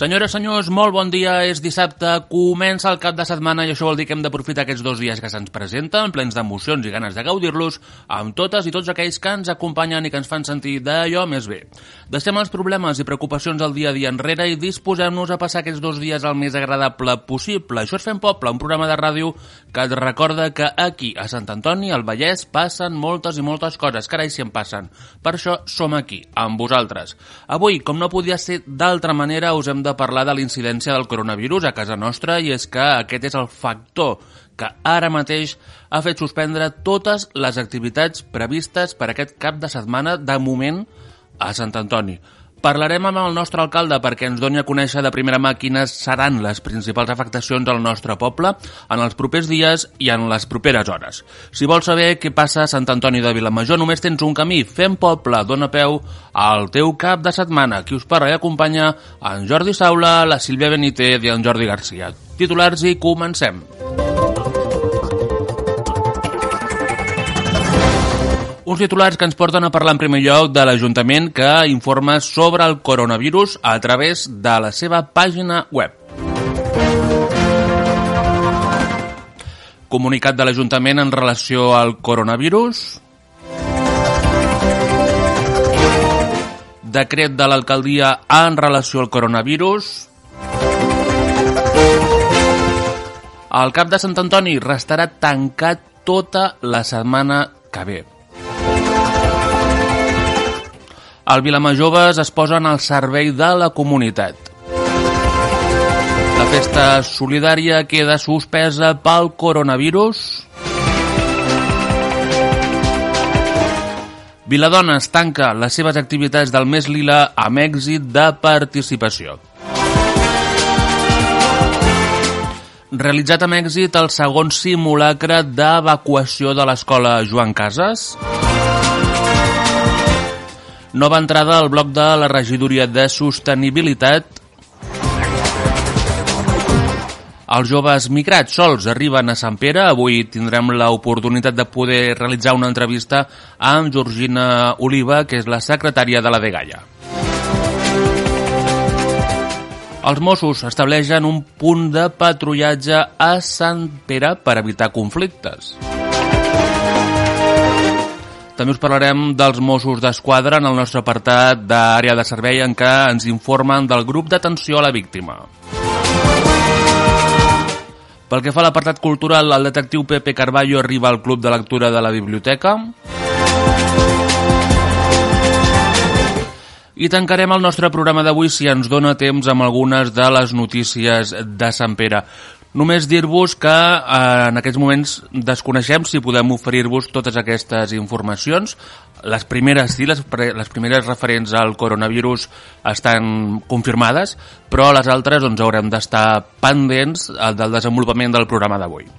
Senyores, senyors, molt bon dia. És dissabte, comença el cap de setmana i això vol dir que hem d'aprofitar aquests dos dies que se'ns presenten, plens d'emocions i ganes de gaudir-los, amb totes i tots aquells que ens acompanyen i que ens fan sentir d'allò més bé. Deixem els problemes i preocupacions del dia a dia enrere i disposem-nos a passar aquests dos dies el més agradable possible. Això és Fem Poble, un programa de ràdio que et recorda que aquí, a Sant Antoni, al Vallès, passen moltes i moltes coses. Carai, si en passen. Per això som aquí, amb vosaltres. Avui, com no podia ser d'altra manera, us hem de parlar de l'incidència del coronavirus a casa nostra i és que aquest és el factor que ara mateix ha fet suspendre totes les activitats previstes per aquest cap de setmana de moment a Sant Antoni. Parlarem amb el nostre alcalde perquè ens doni a conèixer de primera mà quines seran les principals afectacions al nostre poble en els propers dies i en les properes hores. Si vols saber què passa a Sant Antoni de Vilamajor, només tens un camí. Fem poble, dona peu al teu cap de setmana. Qui us parla i acompanya en Jordi Saula, la Sílvia Benítez i en Jordi Garcia. Titulars i comencem. Uns titulars que ens porten a parlar en primer lloc de l'Ajuntament que informa sobre el coronavirus a través de la seva pàgina web. Comunicat de l'Ajuntament en relació al coronavirus. Decret de l'alcaldia en relació al coronavirus. El cap de Sant Antoni restarà tancat tota la setmana que ve. El Vilamajoves es posen al servei de la comunitat. La festa solidària queda suspesa pel coronavirus. Viladona es tanca les seves activitats del mes lila amb èxit de participació. Realitzat amb èxit el segon simulacre d'evacuació de l'escola Joan Casas. Nova entrada al bloc de la regidoria de sostenibilitat. Els joves migrats sols arriben a Sant Pere. Avui tindrem l'oportunitat de poder realitzar una entrevista amb Georgina Oliva, que és la secretària de la Degalla. Els Mossos estableixen un punt de patrullatge a Sant Pere per evitar conflictes. També us parlarem dels Mossos d'Esquadra en el nostre apartat d'àrea de servei en què ens informen del grup d'atenció a la víctima. Pel que fa a l'apartat cultural, el detectiu Pepe Carballo arriba al Club de Lectura de la Biblioteca. I tancarem el nostre programa d'avui, si ens dona temps, amb algunes de les notícies de Sant Pere. Només dir-vos que eh, en aquests moments desconeixem si podem oferir-vos totes aquestes informacions. Les primeres, sí, les, les primeres referents al coronavirus estan confirmades, però les altres doncs, haurem d'estar pendents del desenvolupament del programa d'avui.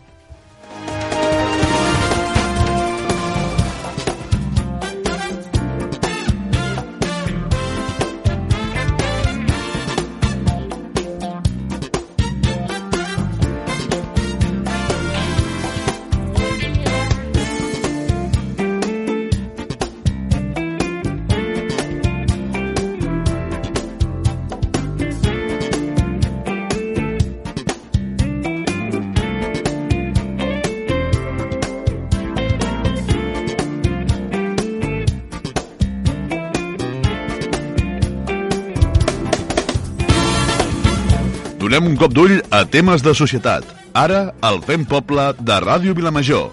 Donem un cop d'ull a temes de societat. Ara, al Fem Poble de Ràdio Vilamajor.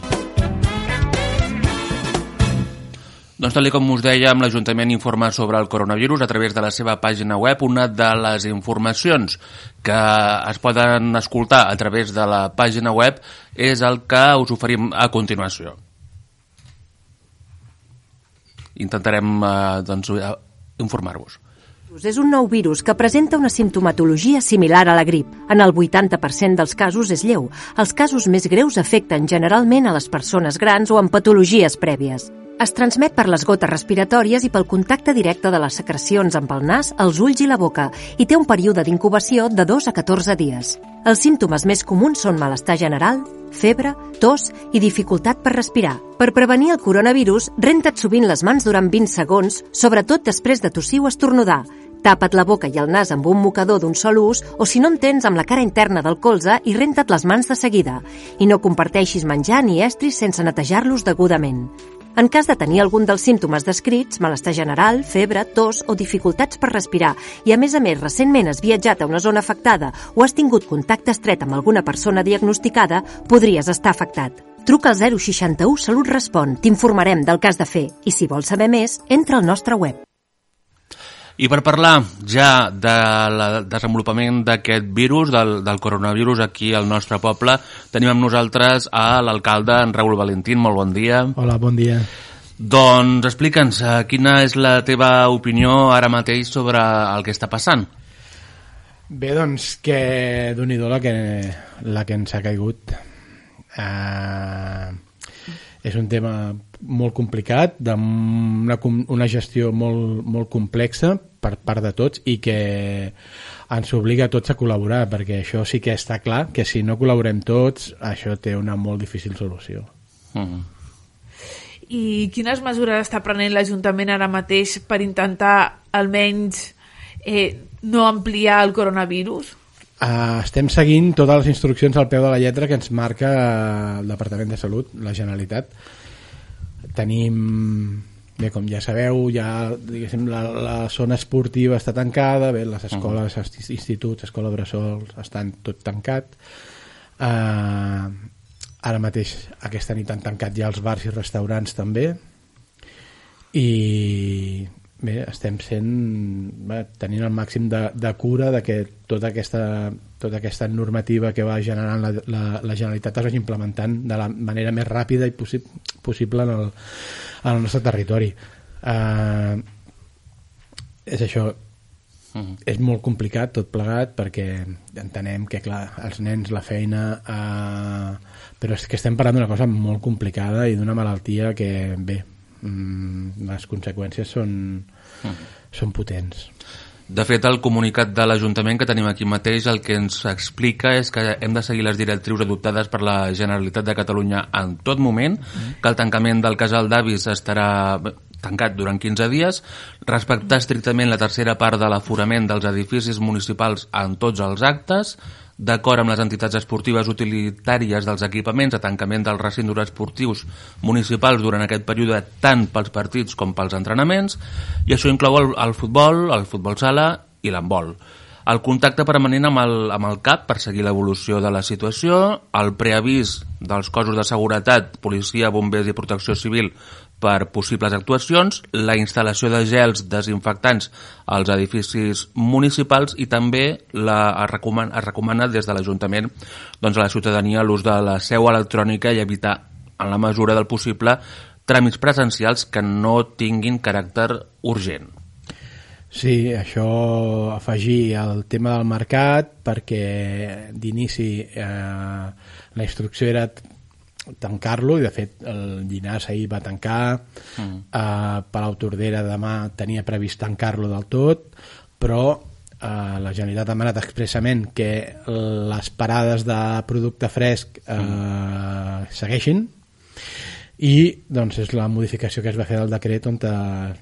Doncs tal com us dèiem, l'Ajuntament informa sobre el coronavirus a través de la seva pàgina web. Una de les informacions que es poden escoltar a través de la pàgina web és el que us oferim a continuació. Intentarem eh, doncs, informar-vos. És un nou virus que presenta una simptomatologia similar a la grip. En el 80% dels casos és lleu. Els casos més greus afecten generalment a les persones grans o amb patologies prèvies. Es transmet per les gotes respiratòries i pel contacte directe de les secrecions amb el nas, els ulls i la boca i té un període d'incubació de 2 a 14 dies. Els símptomes més comuns són malestar general, febre, tos i dificultat per respirar. Per prevenir el coronavirus, renta't sovint les mans durant 20 segons, sobretot després de tossir o estornudar. Tapa't la boca i el nas amb un mocador d'un sol ús o si no en tens amb la cara interna del colze i renta't les mans de seguida. I no comparteixis menjar ni estris sense netejar-los degudament. En cas de tenir algun dels símptomes descrits, malestar general, febre, tos o dificultats per respirar, i a més a més recentment has viatjat a una zona afectada o has tingut contacte estret amb alguna persona diagnosticada, podries estar afectat. Truca al 061 Salut Respon, t'informarem del cas de fer i si vols saber més, entra al nostre web. I per parlar ja del de desenvolupament d'aquest virus, del, del coronavirus aquí al nostre poble, tenim amb nosaltres a l'alcalde en Raül Valentín. Molt bon dia. Hola, bon dia. Doncs explica'ns, eh, quina és la teva opinió ara mateix sobre el que està passant? Bé, doncs que d'un i la que, la que ens ha caigut. Uh, és un tema molt complicat, d'una una gestió molt, molt complexa per part de tots i que ens obliga a tots a col·laborar, perquè això sí que està clar, que si no col·laborem tots, això té una molt difícil solució. Mm -hmm. I quines mesures està prenent l'Ajuntament ara mateix per intentar almenys eh, no ampliar el coronavirus? Uh, estem seguint totes les instruccions al peu de la lletra que ens marca el Departament de Salut, la Generalitat. Tenim Bé, com ja sabeu, ja diguéssim, la, la zona esportiva està tancada, bé, les escoles, uh -huh. instituts, escola bressols, estan tot tancat. Uh, ara mateix, aquesta nit han tancat ja els bars i restaurants també. I bé, estem sent, bé, tenint el màxim de, de cura de que tota aquesta, tota aquesta normativa que va generant la, la, la Generalitat es vagi implementant de la manera més ràpida i possi possible en el, al nostre territori. Uh, és això, Uh -huh. és molt complicat tot plegat perquè entenem que clar, els nens, la feina uh, però és que estem parlant d'una cosa molt complicada i d'una malaltia que bé les conseqüències són, -huh. són potents de fet, el comunicat de l'Ajuntament que tenim aquí mateix el que ens explica és que hem de seguir les directrius adoptades per la Generalitat de Catalunya en tot moment, que el tancament del casal d'avis estarà tancat durant 15 dies, respectar estrictament la tercera part de l'aforament dels edificis municipals en tots els actes, d'acord amb les entitats esportives utilitàries dels equipaments de tancament dels recintos esportius municipals durant aquest període tant pels partits com pels entrenaments i això inclou el, el futbol, el futbol sala i l'handbol. El contacte permanent amb el, amb el CAP per seguir l'evolució de la situació, el preavís dels cossos de seguretat, policia, bombers i protecció civil per possibles actuacions, la instal·lació de gels desinfectants als edificis municipals i també la, es, recomana, es recomana des de l'Ajuntament doncs, a la ciutadania l'ús de la seu electrònica i evitar, en la mesura del possible, tràmits presencials que no tinguin caràcter urgent. Sí, això afegir el tema del mercat perquè d'inici eh, la instrucció era tancar-lo i de fet el Llinàs ahir va tancar mm. eh, Palau Tordera demà tenia previst tancar-lo del tot però eh, la Generalitat ha demanat expressament que les parades de producte fresc eh, mm. segueixin i doncs és la modificació que es va fer del decret on eh,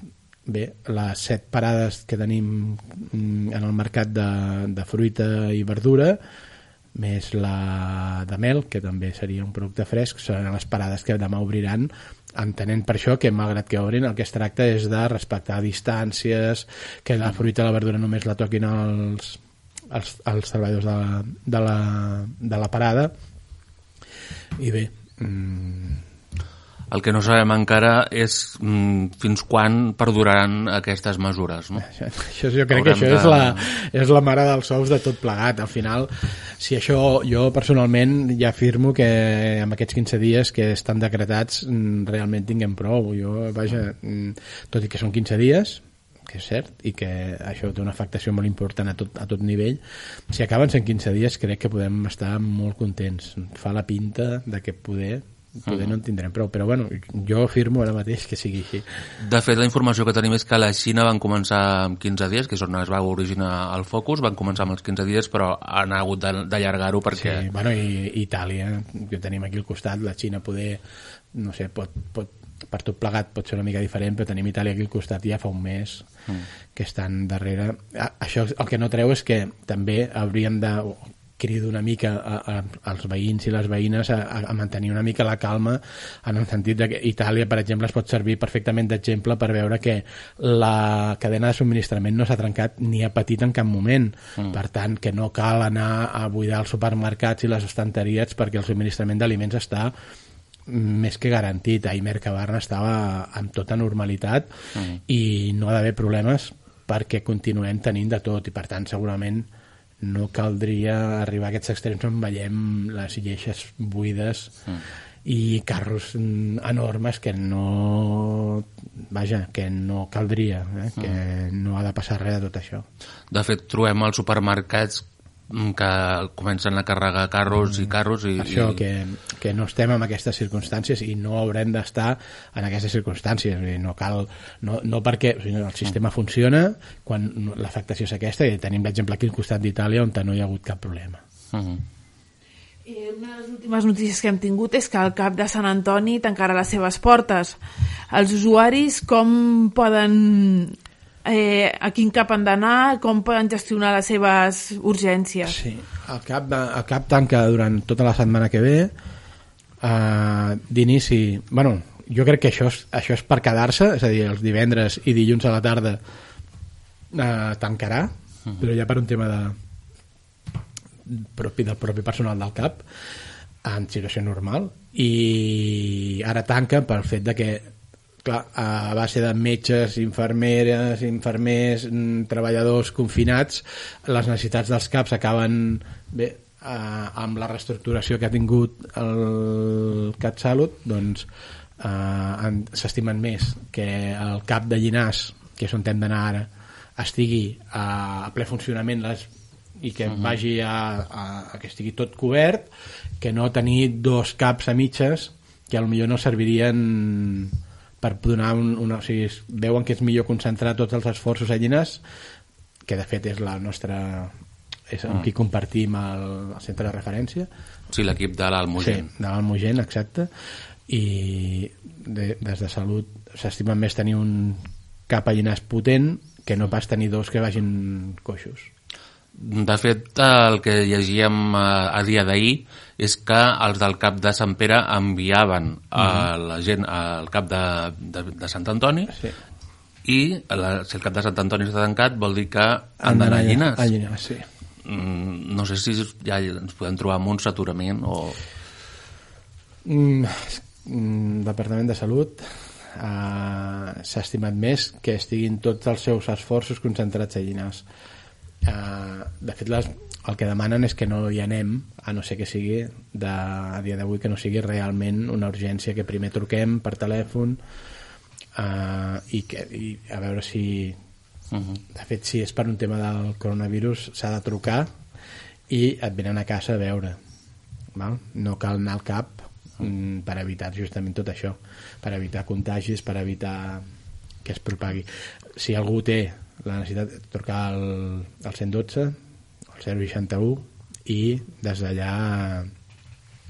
bé, les set parades que tenim mm, en el mercat de, de fruita i verdura més la de mel, que també seria un producte fresc, seran les parades que demà obriran, entenent per això que malgrat que obrin el que es tracta és de respectar distàncies, que la fruita i la verdura només la toquin els, els, els treballadors de la, de, la, de la parada. I bé mmm, el que no sabem encara és mm, fins quan perduraran aquestes mesures. No? Això, això jo crec Haurem que això de... és, la, és la mare dels ous de tot plegat. Al final, si això jo personalment ja afirmo que amb aquests 15 dies que estan decretats mm, realment tinguem prou. Jo, vaja, mm, tot i que són 15 dies, que és cert, i que això té una afectació molt important a tot, a tot nivell, si acaben sent 15 dies crec que podem estar molt contents. Fa la pinta de que poder poder no en tindrem prou, però bueno, jo afirmo ara mateix que sigui així. De fet, la informació que tenim és que la Xina van començar amb 15 dies, que és on es va originar el focus, van començar amb els 15 dies, però han hagut d'allargar-ho perquè... Sí, bueno, i Itàlia, que tenim aquí al costat, la Xina poder, no sé, pot, pot per tot plegat pot ser una mica diferent, però tenim Itàlia aquí al costat ja fa un mes mm. que estan darrere. Això el que no treu és que també hauríem de crido una mica a, a, als veïns i les veïnes a, a mantenir una mica la calma en el sentit que Itàlia, per exemple, es pot servir perfectament d'exemple per veure que la cadena de subministrament no s'ha trencat ni ha patit en cap moment. Mm. Per tant, que no cal anar a buidar els supermercats i les estanteries perquè el subministrament d'aliments està més que garantit. Ahir Mercabarna estava amb tota normalitat mm. i no ha d'haver problemes perquè continuem tenint de tot i per tant segurament no caldria arribar a aquests extrems on veiem les lleixes buides mm. i carros enormes que no vaja, que no caldria eh? mm. que no ha de passar res de tot això de fet trobem als supermercats Mm, que comencen a carregar carros i mm. carros i, això, i... Que, que no estem en aquestes circumstàncies i no haurem d'estar en aquestes circumstàncies no cal, no, no perquè el sistema funciona quan l'afectació és aquesta i tenim l'exemple aquí al costat d'Itàlia on no hi ha hagut cap problema uh -huh. Eh, una de les últimes notícies que hem tingut és que el CAP de Sant Antoni tancarà les seves portes. Els usuaris com poden eh, a quin cap han d'anar, com poden gestionar les seves urgències. Sí, el cap, el cap tanca durant tota la setmana que ve, eh, d'inici... bueno, jo crec que això és, això és per quedar-se, és a dir, els divendres i dilluns a la tarda eh, tancarà, uh. -huh. però ja per un tema de propi del propi personal del CAP en situació normal i ara tanca pel fet de que clar, a base de metges, infermeres, infermers, mm, treballadors confinats, les necessitats dels CAPs acaben bé, eh, amb la reestructuració que ha tingut el CatSalut, doncs eh, s'estimen més que el CAP de Llinàs, que és on hem d'anar ara, estigui a, a ple funcionament les, i que uh -huh. vagi a, a, a que estigui tot cobert, que no tenir dos caps a mitges que potser no servirien per donar un, una, o sigui, veuen que és millor concentrar tots els esforços a Llinars que de fet és la nostra és amb mm. qui compartim el, el centre de referència. Sí, l'equip de l'Almogent Sí, de l'Almogent, exacte. I de, des de salut s'estima més tenir un cap a Llinars potent que no pas tenir dos que vagin coixos de fet, el que llegíem a, a dia d'ahir és que els del cap de Sant Pere enviaven a mhm. la gent al cap de, de, de Sant Antoni sí. i la, si el cap de Sant Antoni està tancat vol dir que han d'anar a Llinars. A Llinars, sí. Mm, no sé si ja ens podem trobar amb un saturament o... Mm, mm, Departament de Salut uh, s'ha estimat més que estiguin tots els seus esforços concentrats a Llinars. Uh, de fet, les, el que demanen és que no hi anem a no ser que sigui de, a dia d'avui que no sigui realment una urgència que primer truquem per telèfon uh, i, que, i a veure si uh -huh. de fet si és per un tema del coronavirus s'ha de trucar i et venen a casa a veure val? no cal anar al cap mm, per evitar justament tot això per evitar contagis, per evitar que es propagui si algú té la necessitat de trucar al, al 112 al 061 i des d'allà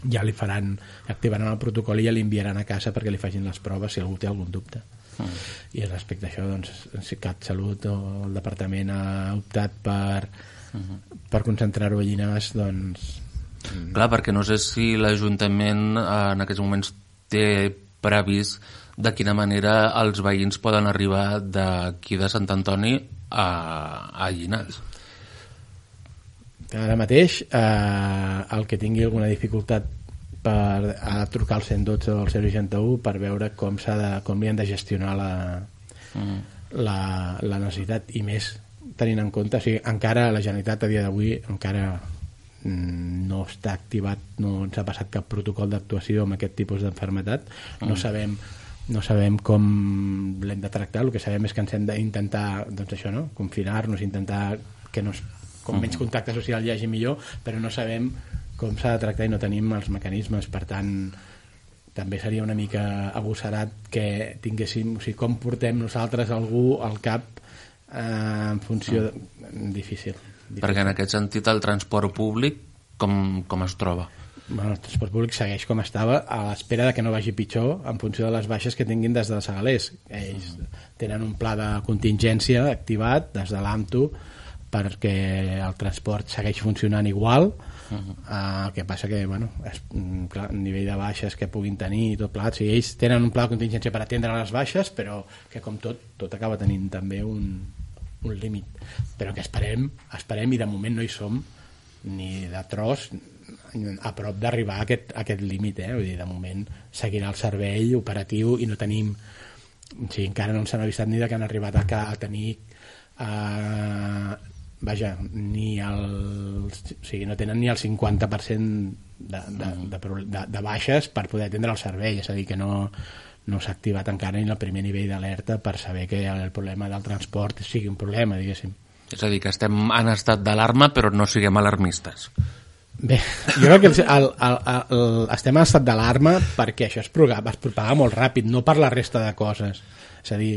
ja li faran, activaran el protocol i ja li enviaran a casa perquè li facin les proves si algú té algun dubte mm. i respecte a això doncs CatSalut o el departament ha optat per mm -hmm. per concentrar-ho a Llinars doncs. Clar, perquè no sé si l'Ajuntament eh, en aquests moments té previst de quina manera els veïns poden arribar d'aquí de Sant Antoni a, a Llinars ara mateix eh, el que tingui alguna dificultat per a trucar al 112 o al 061 per veure com s'ha de, com li han de gestionar la, mm. la, la necessitat i més tenint en compte, o sigui, encara la Generalitat a dia d'avui encara mm, no està activat, no ens ha passat cap protocol d'actuació amb aquest tipus d'enfermetat, mm. no sabem no sabem com l'hem de tractar, el que sabem és que ens hem d'intentar doncs això, no? confinar-nos, intentar que no es com menys contacte social hi hagi millor, però no sabem com s'ha de tractar i no tenim els mecanismes, per tant també seria una mica agosserat que tinguéssim, o sigui, com portem nosaltres algú al cap eh, en funció de... difícil, difícil. Perquè en aquest sentit el transport públic com, com es troba? Bueno, el transport públic segueix com estava a l'espera de que no vagi pitjor en funció de les baixes que tinguin des de Segalers. Ells tenen un pla de contingència activat des de l'AMTO perquè el transport segueix funcionant igual Uh -huh. uh, el que passa que bueno, és, mm, clar, el nivell de baixes que puguin tenir i tot plat, o sigui, ells tenen un pla de contingència per atendre les baixes però que com tot, tot acaba tenint també un, un límit però que esperem, esperem i de moment no hi som ni de tros a prop d'arribar a aquest, a aquest límit eh? Vull dir, de moment seguirà el servei operatiu i no tenim o sigui, encara no ens han avisat ni de que han arribat a, a tenir eh, vaja, ni el, o sigui, no tenen ni el 50% de, de, de, de, de baixes per poder atendre el servei, és a dir, que no, no s'ha activat encara ni el primer nivell d'alerta per saber que el problema del transport sigui un problema, diguéssim. És a dir, que estem en estat d'alarma però no siguem alarmistes. Bé, jo crec que el, el, el, el, estem en estat d'alarma perquè això es propaga, es propaga molt ràpid, no per la resta de coses. És a dir,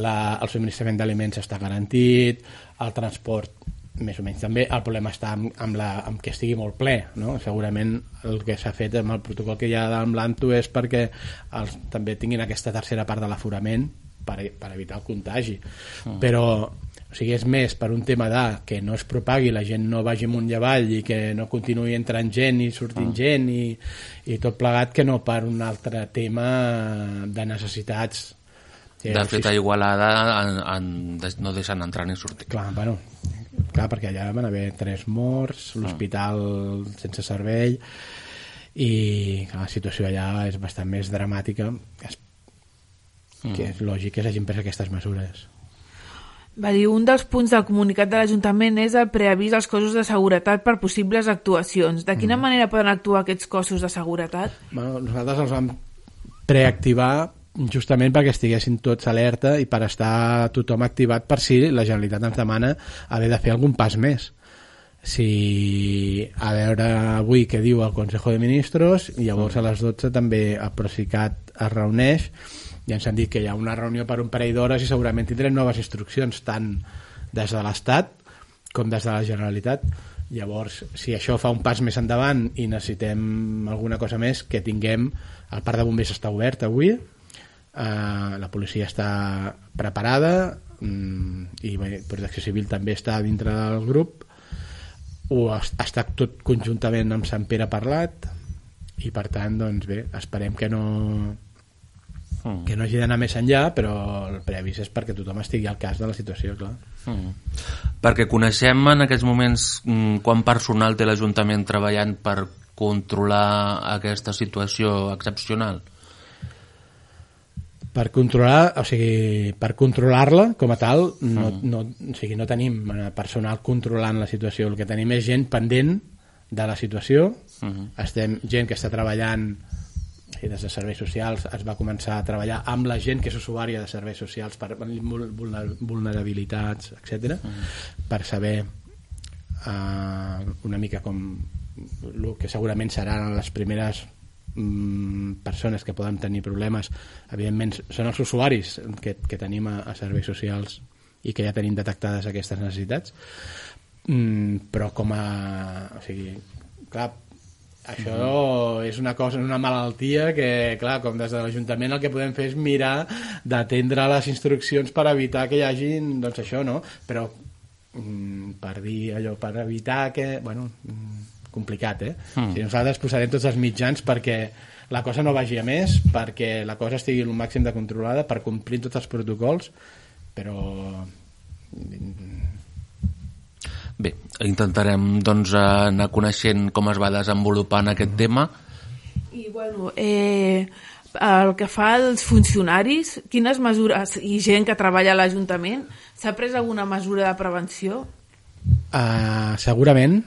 la, el subministrament d'aliments està garantit, el transport més o menys també, el problema està amb, amb, la, amb que estigui molt ple no? segurament el que s'ha fet amb el protocol que hi ha amb l'ANTO és perquè els, també tinguin aquesta tercera part de l'aforament per, per evitar el contagi mm. però o sigui, és més per un tema de que no es propagui, la gent no vagi amunt i avall i que no continuï entrant gent i sortint mm. gent i, i tot plegat que no per un altre tema de necessitats Sí, de fet, a Igualada en, en, no deixen entrar ni sortir. Clar, bueno, clar, perquè allà van haver tres morts, l'hospital mm. sense servei, i clar, la situació allà és bastant més dramàtica, és, mm. que és lògic que s'hagin pres aquestes mesures. Va dir, un dels punts del comunicat de l'Ajuntament és el preavís als cossos de seguretat per possibles actuacions. De quina mm. manera poden actuar aquests cossos de seguretat? Bueno, nosaltres els vam preactivar justament perquè estiguessin tots alerta i per estar tothom activat per si la Generalitat ens demana haver de fer algun pas més si a veure avui què diu el Consejo de Ministros i llavors a les 12 també el Procicat es reuneix i ens han dit que hi ha una reunió per un parell d'hores i segurament tindrem noves instruccions tant des de l'Estat com des de la Generalitat. Llavors si això fa un pas més endavant i necessitem alguna cosa més que tinguem el parc de bombers està obert avui eh, la policia està preparada mm, i bé, Protecció Civil també està dintre del grup ho estat tot conjuntament amb Sant Pere parlat i per tant doncs bé, esperem que no mm. que no hagi d'anar més enllà però el previst és perquè tothom estigui al cas de la situació clar. Mm. perquè coneixem en aquests moments mm, quan personal té l'Ajuntament treballant per controlar aquesta situació excepcional? per controlar, o sigui, per controlar-la com a tal, no, mm. no, o sigui, no tenim eh, personal controlant la situació, el que tenim és gent pendent de la situació, mm -hmm. estem gent que està treballant i des de serveis socials es va començar a treballar amb la gent que és usuària de serveis socials per vulnerabilitats, etc mm. per saber uh, una mica com el que segurament seran les primeres mm, persones que poden tenir problemes. Evidentment són els usuaris que, que tenim a, a serveis socials i que ja tenim detectades aquestes necessitats. Mm, però com a o sigui, clar això mm és una cosa, una malaltia que, clar, com des de l'Ajuntament el que podem fer és mirar d'atendre les instruccions per evitar que hi hagi, doncs això, no? Però mm, per dir allò, per evitar que, bueno, mm, complicat, eh? Mm. Si nosaltres posarem tots els mitjans perquè la cosa no vagi a més, perquè la cosa estigui el màxim de controlada, per complir tots els protocols, però... Bé, intentarem doncs, anar coneixent com es va desenvolupant aquest tema. I bueno, eh, el que fa als funcionaris, quines mesures, i gent que treballa a l'Ajuntament, s'ha pres alguna mesura de prevenció? Uh, segurament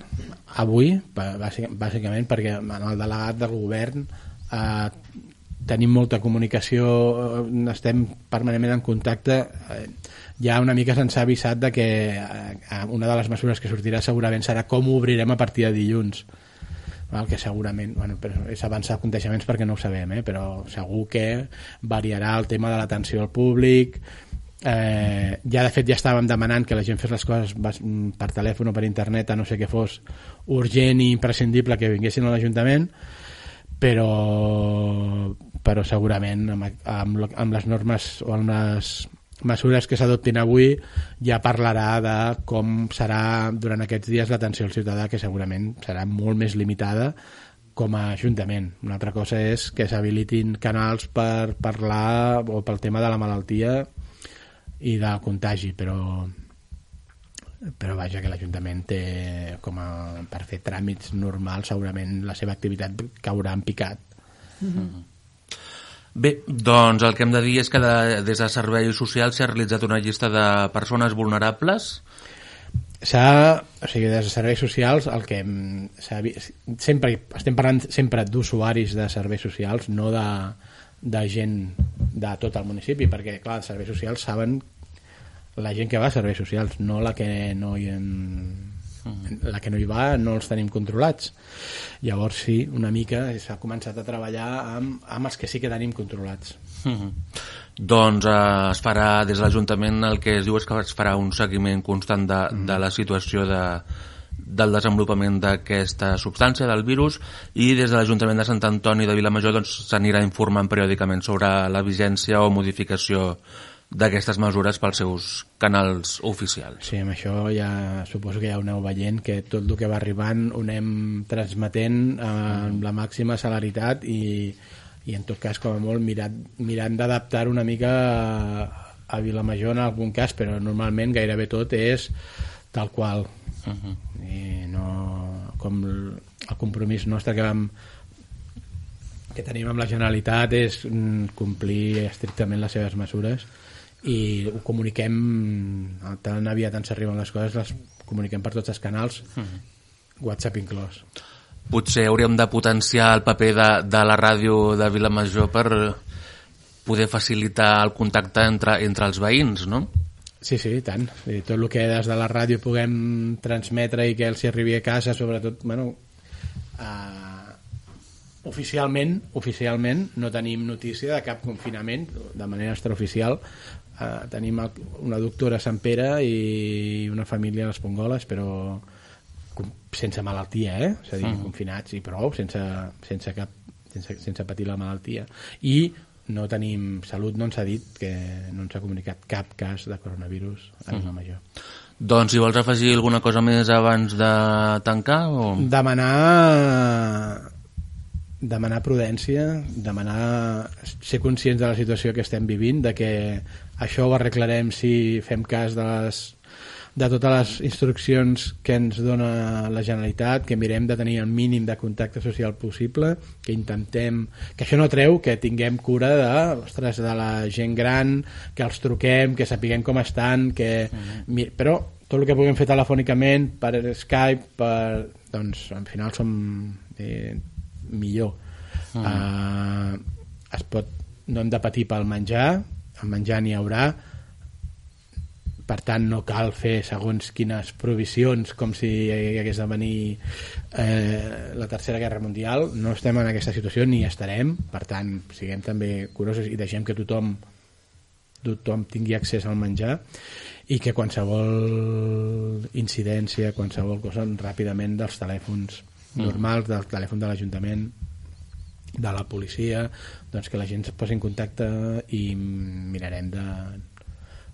avui, bàsicament perquè en el delegat del govern uh, tenim molta comunicació estem permanentment en contacte uh, ja una mica se'ns ha avisat de que uh, una de les mesures que sortirà segurament serà com obrirem a partir de dilluns el que segurament, bueno, però és avançar coneixements perquè no ho sabem, eh? però segur que variarà el tema de l'atenció al públic eh, ja de fet ja estàvem demanant que la gent fes les coses mm, per telèfon o per internet a no sé què fos urgent i imprescindible que vinguessin a l'Ajuntament però però segurament amb, amb, amb les normes o amb les mesures que s'adoptin avui ja parlarà de com serà durant aquests dies l'atenció al ciutadà que segurament serà molt més limitada com a Ajuntament. Una altra cosa és que s'habilitin canals per parlar o pel tema de la malaltia i del contagi, però però vaja que l'Ajuntament té com a, per fer tràmits normals segurament la seva activitat caurà en picat Bé, doncs el que hem de dir és que de, des de Serveis Socials s'ha realitzat una llista de persones vulnerables. s'ha, o sigui, des de serveis socials el que sempre, estem parlant sempre d'usuaris de serveis socials no de, de gent de tot el municipi, perquè clar, els serveis socials saben la gent que va a serveis socials, no la que no hi en, la que no hi va no els tenim controlats. Llavors sí, una mica s'ha començat a treballar amb, amb els que sí que tenim controlats. Mhm. Doncs eh, es farà des de l'Ajuntament el que es diu és que es farà un seguiment constant de, de la situació de, del desenvolupament d'aquesta substància, del virus, i des de l'Ajuntament de Sant Antoni de Vilamajor doncs, s'anirà informant periòdicament sobre la vigència o modificació d'aquestes mesures pels seus canals oficials. Sí, amb això ja suposo que ja ho aneu veient que tot el que va arribant ho anem transmetent eh, amb la màxima celeritat i, i en tot cas com a molt mirant, mirant d'adaptar una mica a, a Vilamajor en algun cas però normalment gairebé tot és tal qual Uh -huh. i no com el, el compromís nostre que vam que tenim amb la Generalitat és mm, complir estrictament les seves mesures i ho comuniquem tan aviat ens arriben les coses les comuniquem per tots els canals WhatsApp inclòs Potser hauríem de potenciar el paper de, de la ràdio de Vilamajor per poder facilitar el contacte entre, entre els veïns, no? Sí, sí, i tant. I tot el que des de la ràdio puguem transmetre i que els arribi a casa, sobretot, bueno, uh, oficialment, oficialment no tenim notícia de cap confinament, de manera extraoficial. Uh, tenim una doctora a Sant Pere i una família a les Pongoles, però sense malaltia, eh? És a dir, confinats i prou, sense, sense, cap, sense, sense patir la malaltia. I no tenim salut, no ens ha dit que no ens ha comunicat cap cas de coronavirus a Vilamajor. Doncs si vols afegir alguna cosa més abans de tancar o... Demanar demanar prudència, demanar ser conscients de la situació que estem vivint, de que això ho arreglarem si fem cas de les de totes les instruccions que ens dona la Generalitat, que mirem de tenir el mínim de contacte social possible, que intentem... que això no treu que tinguem cura de, ostres, de la gent gran, que els truquem, que sapiguem com estan, que... mi- Però tot el que puguem fer telefònicament, per Skype, per... doncs al final som eh, millor. Uh, es pot, no hem de patir pel menjar, el menjar n'hi haurà, per tant no cal fer segons quines provisions com si hi hagués de venir eh, la tercera guerra mundial. No estem en aquesta situació ni estarem. Per tant siguem també curosos i deixem que tothom tothom tingui accés al menjar i que qualsevol incidència, qualsevol cosa ràpidament dels telèfons normals, del telèfon de l'Ajuntament de la policia doncs que la gent es posi en contacte i mirarem de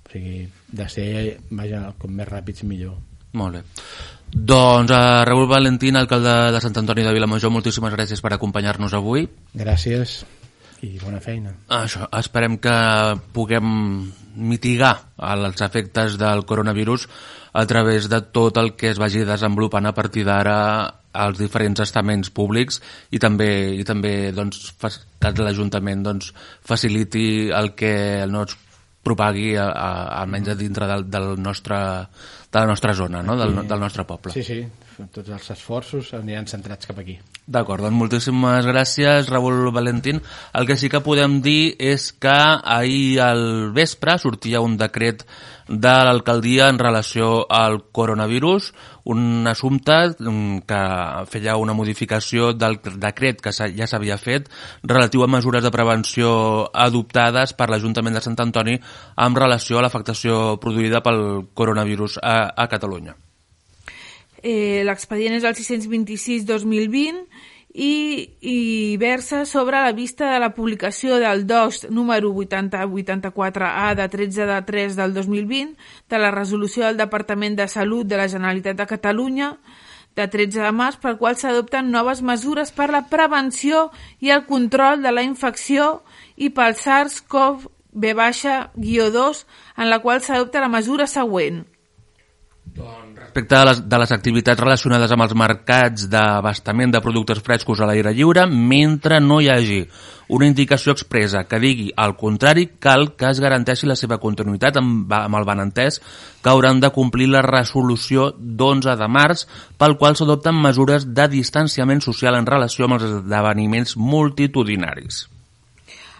o sigui, de ser vaja, com més ràpids millor Molt bé. Doncs a Raül Valentín, alcalde de Sant Antoni de Vilamajor, moltíssimes gràcies per acompanyar-nos avui. gràcies i bona feina Això, esperem que puguem mitigar els efectes del coronavirus a través de tot el que es vagi desenvolupant a partir d'ara als diferents estaments públics i també, i també doncs, que l'Ajuntament doncs, faciliti el que no es propagui a, a, almenys a dintre del, del nostre, de la nostra zona, no? del, del nostre poble. sí, sí, tots els esforços aniran centrats cap aquí D'acord, doncs moltíssimes gràcies, Raül Valentín. El que sí que podem dir és que ahir al vespre sortia un decret de l'alcaldia en relació al coronavirus, un assumpte mm, que feia una modificació del decret que ja s'havia fet relatiu a mesures de prevenció adoptades per l'Ajuntament de Sant Antoni en relació a l'afectació produïda pel coronavirus a, a Catalunya. Eh, L'expedient és el 626-2020 i, i versa sobre la vista de la publicació del DOS número 8084A de 13 de 3 del 2020 de la resolució del Departament de Salut de la Generalitat de Catalunya de 13 de març per qual s'adopten noves mesures per la prevenció i el control de la infecció i pel SARS-CoV-2 en la qual s'adopta la mesura següent. Doncs respecte de les, de les activitats relacionades amb els mercats d'abastament de productes frescos a l'aire lliure, mentre no hi hagi una indicació expressa que digui al contrari, cal que es garanteixi la seva continuïtat amb, amb el benentès que hauran de complir la resolució d'11 de març pel qual s'adopten mesures de distanciament social en relació amb els esdeveniments multitudinaris.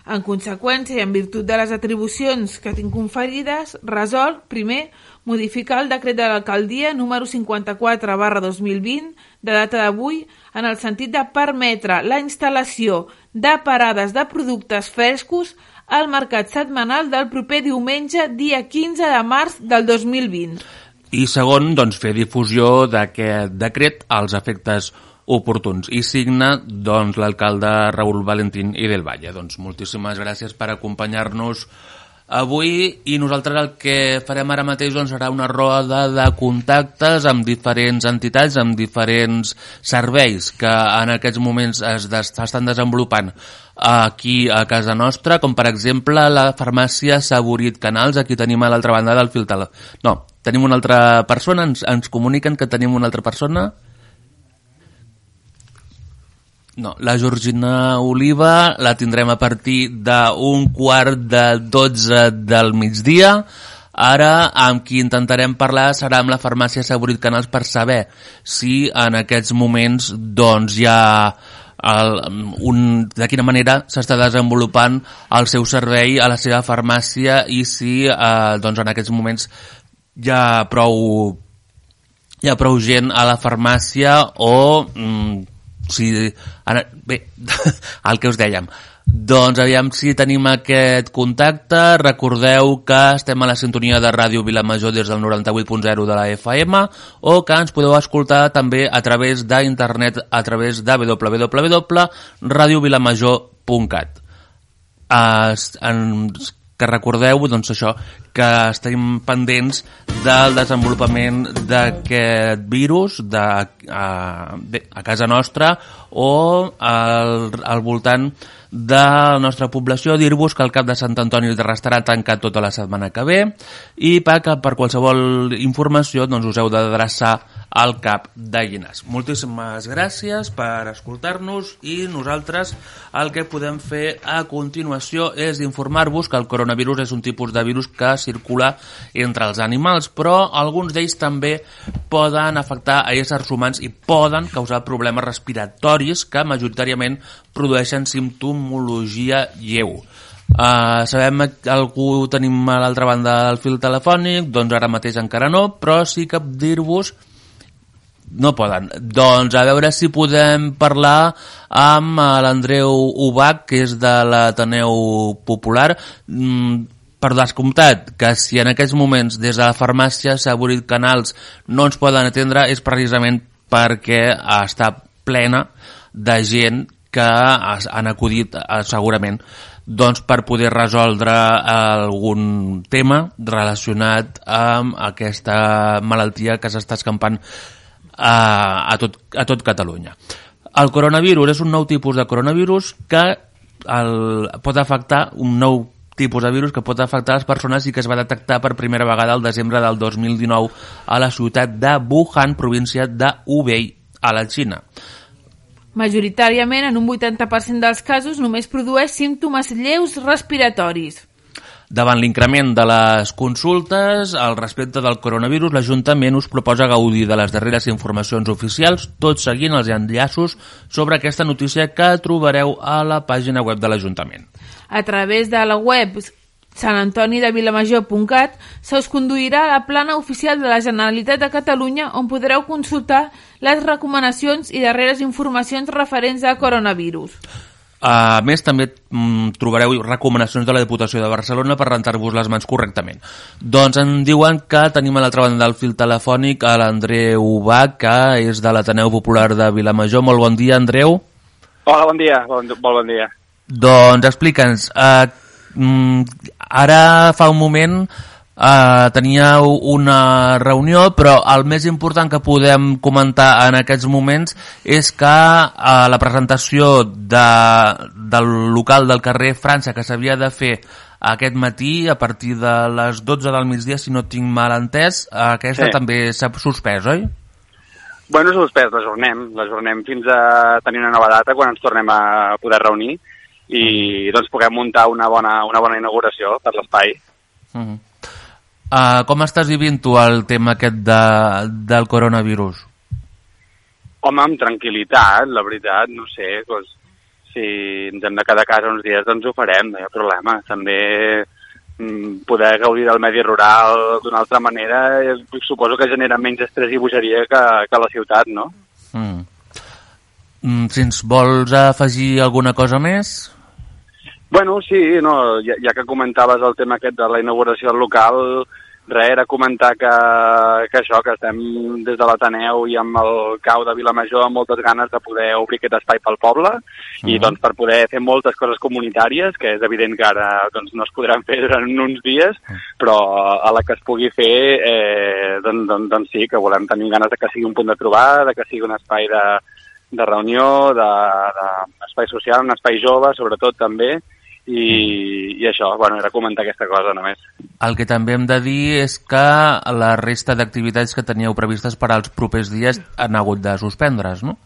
En conseqüència i en virtut de les atribucions que tinc conferides, resol, primer, modificar el decret de l'alcaldia número 54 barra 2020 de data d'avui en el sentit de permetre la instal·lació de parades de productes frescos al mercat setmanal del proper diumenge dia 15 de març del 2020. I segon, doncs, fer difusió d'aquest decret als efectes oportuns. I signa doncs, l'alcalde Raül Valentín i del Valle. Doncs moltíssimes gràcies per acompanyar-nos avui i nosaltres el que farem ara mateix doncs, serà una roda de contactes amb diferents entitats, amb diferents serveis que en aquests moments es estan desenvolupant aquí a casa nostra, com per exemple la farmàcia Saborit Canals, aquí tenim a l'altra banda del fil No, tenim una altra persona, ens, ens comuniquen que tenim una altra persona... No, la Georgina Oliva la tindrem a partir d'un quart de 12 del migdia. Ara, amb qui intentarem parlar serà amb la farmàcia Saborit Canals per saber si en aquests moments doncs, hi ha el, un, de quina manera s'està desenvolupant el seu servei a la seva farmàcia i si eh, doncs en aquests moments hi ha prou hi ha prou gent a la farmàcia o mm, si, ara, bé, el que us dèiem, doncs aviam si tenim aquest contacte. Recordeu que estem a la sintonia de Ràdio Vilamajor des del 98.0 de la FM o que ens podeu escoltar també a través d'internet a través de www.radiovilamajor.cat. Ens que recordeu doncs això, que estem pendents del desenvolupament d'aquest virus de, a, bé, a casa nostra o al, al voltant de la nostra població, dir-vos que el cap de Sant Antoni restarà tancat tota la setmana que ve i per, per qualsevol informació doncs, us heu d'adreçar al cap de Llinars. Moltíssimes gràcies per escoltar-nos i nosaltres el que podem fer a continuació és informar-vos que el coronavirus és un tipus de virus que circula entre els animals, però alguns d'ells també poden afectar a éssers humans i poden causar problemes respiratoris que majoritàriament produeixen simptomologia lleu. Uh, sabem que algú tenim a l'altra banda del fil telefònic, doncs ara mateix encara no, però sí que dir-vos no poden. Doncs a veure si podem parlar amb l'Andreu Ubach, que és de l'Ateneu Popular. Mm, per descomptat, que si en aquests moments des de la farmàcia s'ha obrit canals no ens poden atendre és precisament perquè està plena de gent que han acudit eh, segurament doncs, per poder resoldre algun tema relacionat amb aquesta malaltia que s'està escampant a, a, tot, a tot Catalunya. El coronavirus és un nou tipus de coronavirus que el, pot afectar un nou tipus de virus que pot afectar les persones i que es va detectar per primera vegada el desembre del 2019 a la ciutat de Wuhan, província de Hubei, a la Xina. Majoritàriament, en un 80% dels casos, només produeix símptomes lleus respiratoris. Davant l'increment de les consultes al respecte del coronavirus, l'Ajuntament us proposa gaudir de les darreres informacions oficials, tot seguint els enllaços sobre aquesta notícia que trobareu a la pàgina web de l'Ajuntament. A través de la web santantonidevilamajor.cat, se us conduirà a la plana oficial de la Generalitat de Catalunya on podreu consultar les recomanacions i darreres informacions referents a coronavirus. A més, també mm, trobareu recomanacions de la Diputació de Barcelona per rentar-vos les mans correctament. Doncs en diuen que tenim a l'altra banda del fil telefònic a l'Andreu Bach, que és de l'Ateneu Popular de Vilamajor. Molt bon dia, Andreu. Hola, bon dia. Bon, molt bon dia. Doncs explica'ns, eh, mm, ara fa un moment eh, teníeu una reunió, però el més important que podem comentar en aquests moments és que eh, la presentació de, del local del carrer França que s'havia de fer aquest matí a partir de les 12 del migdia, si no tinc mal entès, aquesta Sí. també s'ha suspès, oi? Bueno, suspès, l'ajornem. L'ajornem fins a tenir una nova data quan ens tornem a poder reunir i doncs puguem muntar una bona, una bona inauguració per l'espai. Uh -huh. Uh, com estàs vivint tu el tema aquest de, del coronavirus? Home, amb tranquil·litat, la veritat, no sé, doncs, si ens hem de quedar a casa uns dies, doncs ho farem, no hi ha problema. També mm, poder gaudir del medi rural d'una altra manera, suposo que genera menys estrès i bogeria que, que la ciutat, no? Mm. Mm, si ens vols afegir alguna cosa més? Bueno, sí, no, ja, ja que comentaves el tema aquest de la inauguració del local, res, era comentar que, que això, que estem des de l'Ateneu i amb el cau de Vilamajor amb moltes ganes de poder obrir aquest espai pel poble i Mhm. doncs per poder fer moltes coses comunitàries, que és evident que ara doncs, no es podran fer durant uns dies, però a la que es pugui fer, eh, doncs, doncs, doncs sí, que volem tenir ganes de que sigui un punt de trobada, de que sigui un espai de, de reunió, de, de espai social, un espai jove, sobretot també, i, i això, bueno, era comentar aquesta cosa només. El que també hem de dir és que la resta d'activitats que teníeu previstes per als propers dies han hagut de suspendre's, no?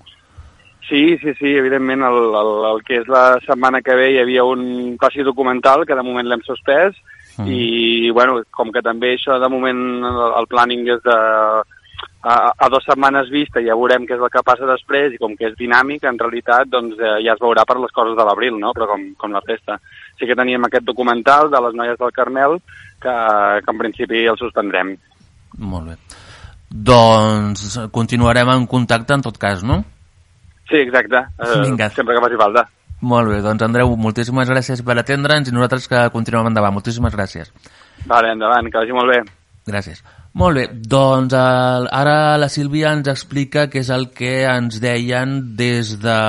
Sí, sí, sí, evidentment el, el, el que és la setmana que ve hi havia un passi documental que de moment l'hem suspès Mm. i bueno, com que també això de moment el, el planning és de a, a dues setmanes vista ja veurem què és el que passa després i com que és dinàmic, en realitat doncs, eh, ja es veurà per les coses de l'abril, no? però com, com la resta. Sí que teníem aquest documental de les noies del Carmel que, que en principi el suspendrem. Molt bé. Doncs continuarem en contacte en tot cas, no? Sí, exacte, eh, Vinga. sempre que faci falta. Molt bé, doncs Andreu, moltíssimes gràcies per atendre'ns i nosaltres que continuem endavant. Moltíssimes gràcies. Vale, endavant, que vagi molt bé. Gràcies. Molt bé, doncs el, ara la Sílvia ens explica què és el que ens deien des de,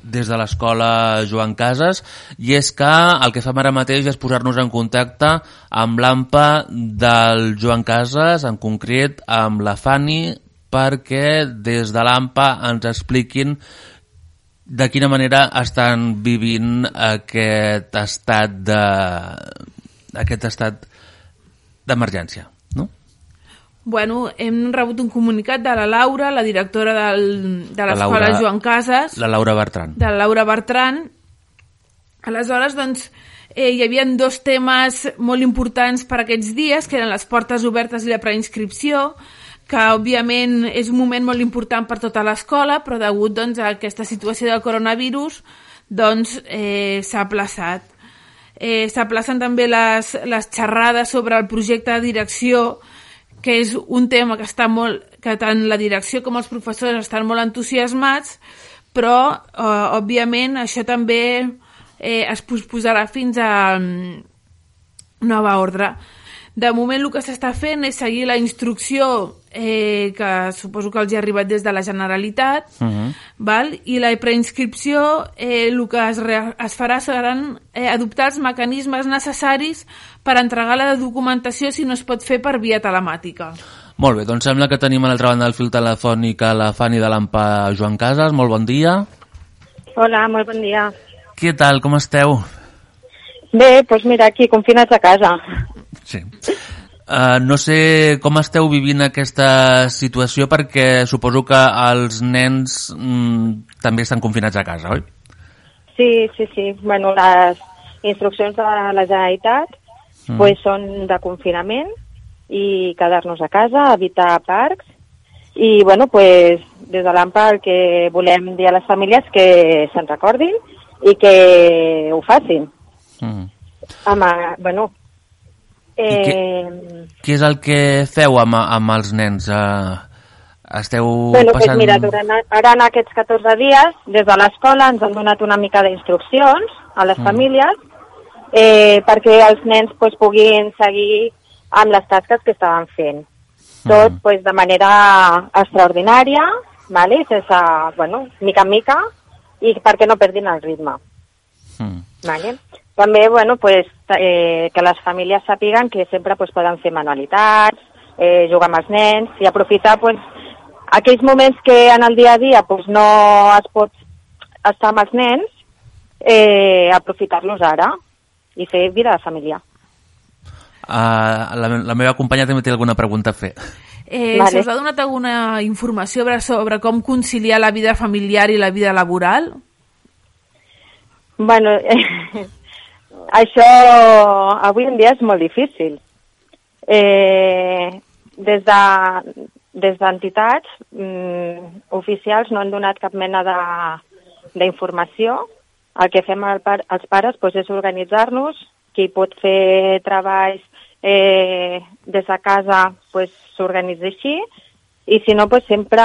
des de l'escola Joan Casas i és que el que fem ara mateix és posar-nos en contacte amb l'AMPA del Joan Casas, en concret amb la Fanny, perquè des de l'AMPA ens expliquin de quina manera estan vivint aquest estat de aquest estat d'emergència? Bueno, hem rebut un comunicat de la Laura, la directora del, de La l'escola Laura- Joan Casas, La Laura Bertran. de la Laura Bertran. Aleshores, doncs, eh, hi havia dos temes molt importants per aquests dies, que eren les portes obertes i la preinscripció, que òbviament és un moment molt important per tota l'escola, però degut doncs, a aquesta situació del coronavirus doncs, eh, s'ha aplaçat. Eh, S'aplacen també les, les xerrades sobre el projecte de direcció, que és un tema que està molt, que tant la direcció com els professors estan molt entusiasmats, però, eh, òbviament, això també eh, es posposarà fins a mm, nova ordre. De moment el que s'està fent és seguir la instrucció eh, que suposo que els hi ha arribat des de la Generalitat, Uh -huh. val? i la preinscripció eh, el que es, re, es farà seran eh, adoptar els mecanismes necessaris per entregar la documentació si no es pot fer per via telemàtica. Molt bé, doncs sembla que tenim a l'altra banda del fil telefònic a la Fanny de l'AMPA Joan Casas. Molt bon dia. Hola, molt bon dia. Què tal, com esteu? Bé, doncs mira, aquí, confinats a casa. Sí. Uh, no sé com esteu vivint aquesta situació perquè suposo que els nens mm, també estan confinats a casa, oi? Sí, sí, sí. Bueno, les instruccions de la Generalitat Mm. pues, són de confinament i quedar-nos a casa, evitar parcs i, bueno, pues, des de l'AMPA el que volem dir a les famílies que se'n recordin i que ho facin. Mm. Home, bueno... Què- Eh, Què és el que feu amb, amb els nens? Uh, esteu Bueno, passant... doncs mira, durant, ara en aquests 14 dies, des de l'escola ens han donat una mica d'instruccions a les Mm. famílies eh, perquè els nens pues, puguin seguir amb les tasques que estaven fent. Tot Mm. pues, de manera extraordinària, vale? sense, bueno, mica en mica, i perquè no perdin el ritme. Mm. Vale? També, bueno, pues, eh, que les famílies sàpiguen que sempre pues, poden fer manualitats, eh, jugar amb els nens i aprofitar pues, aquells moments que en el dia a dia pues, no es pot estar amb els nens, eh, aprofitar-los ara i fer vida de família. Uh, la, la meva companya també té alguna pregunta a fer. Eh, Vale. Se us ha donat alguna informació sobre, sobre com conciliar la vida familiar i la vida laboral? Bueno, això avui en dia és molt difícil. Eh, des de des d'entitats mm, oficials no han donat cap mena d'informació. El que fem el par els pares doncs, és organitzar-nos, qui pot fer treballs eh, des de casa doncs, s'organitza així, i si no, doncs, sempre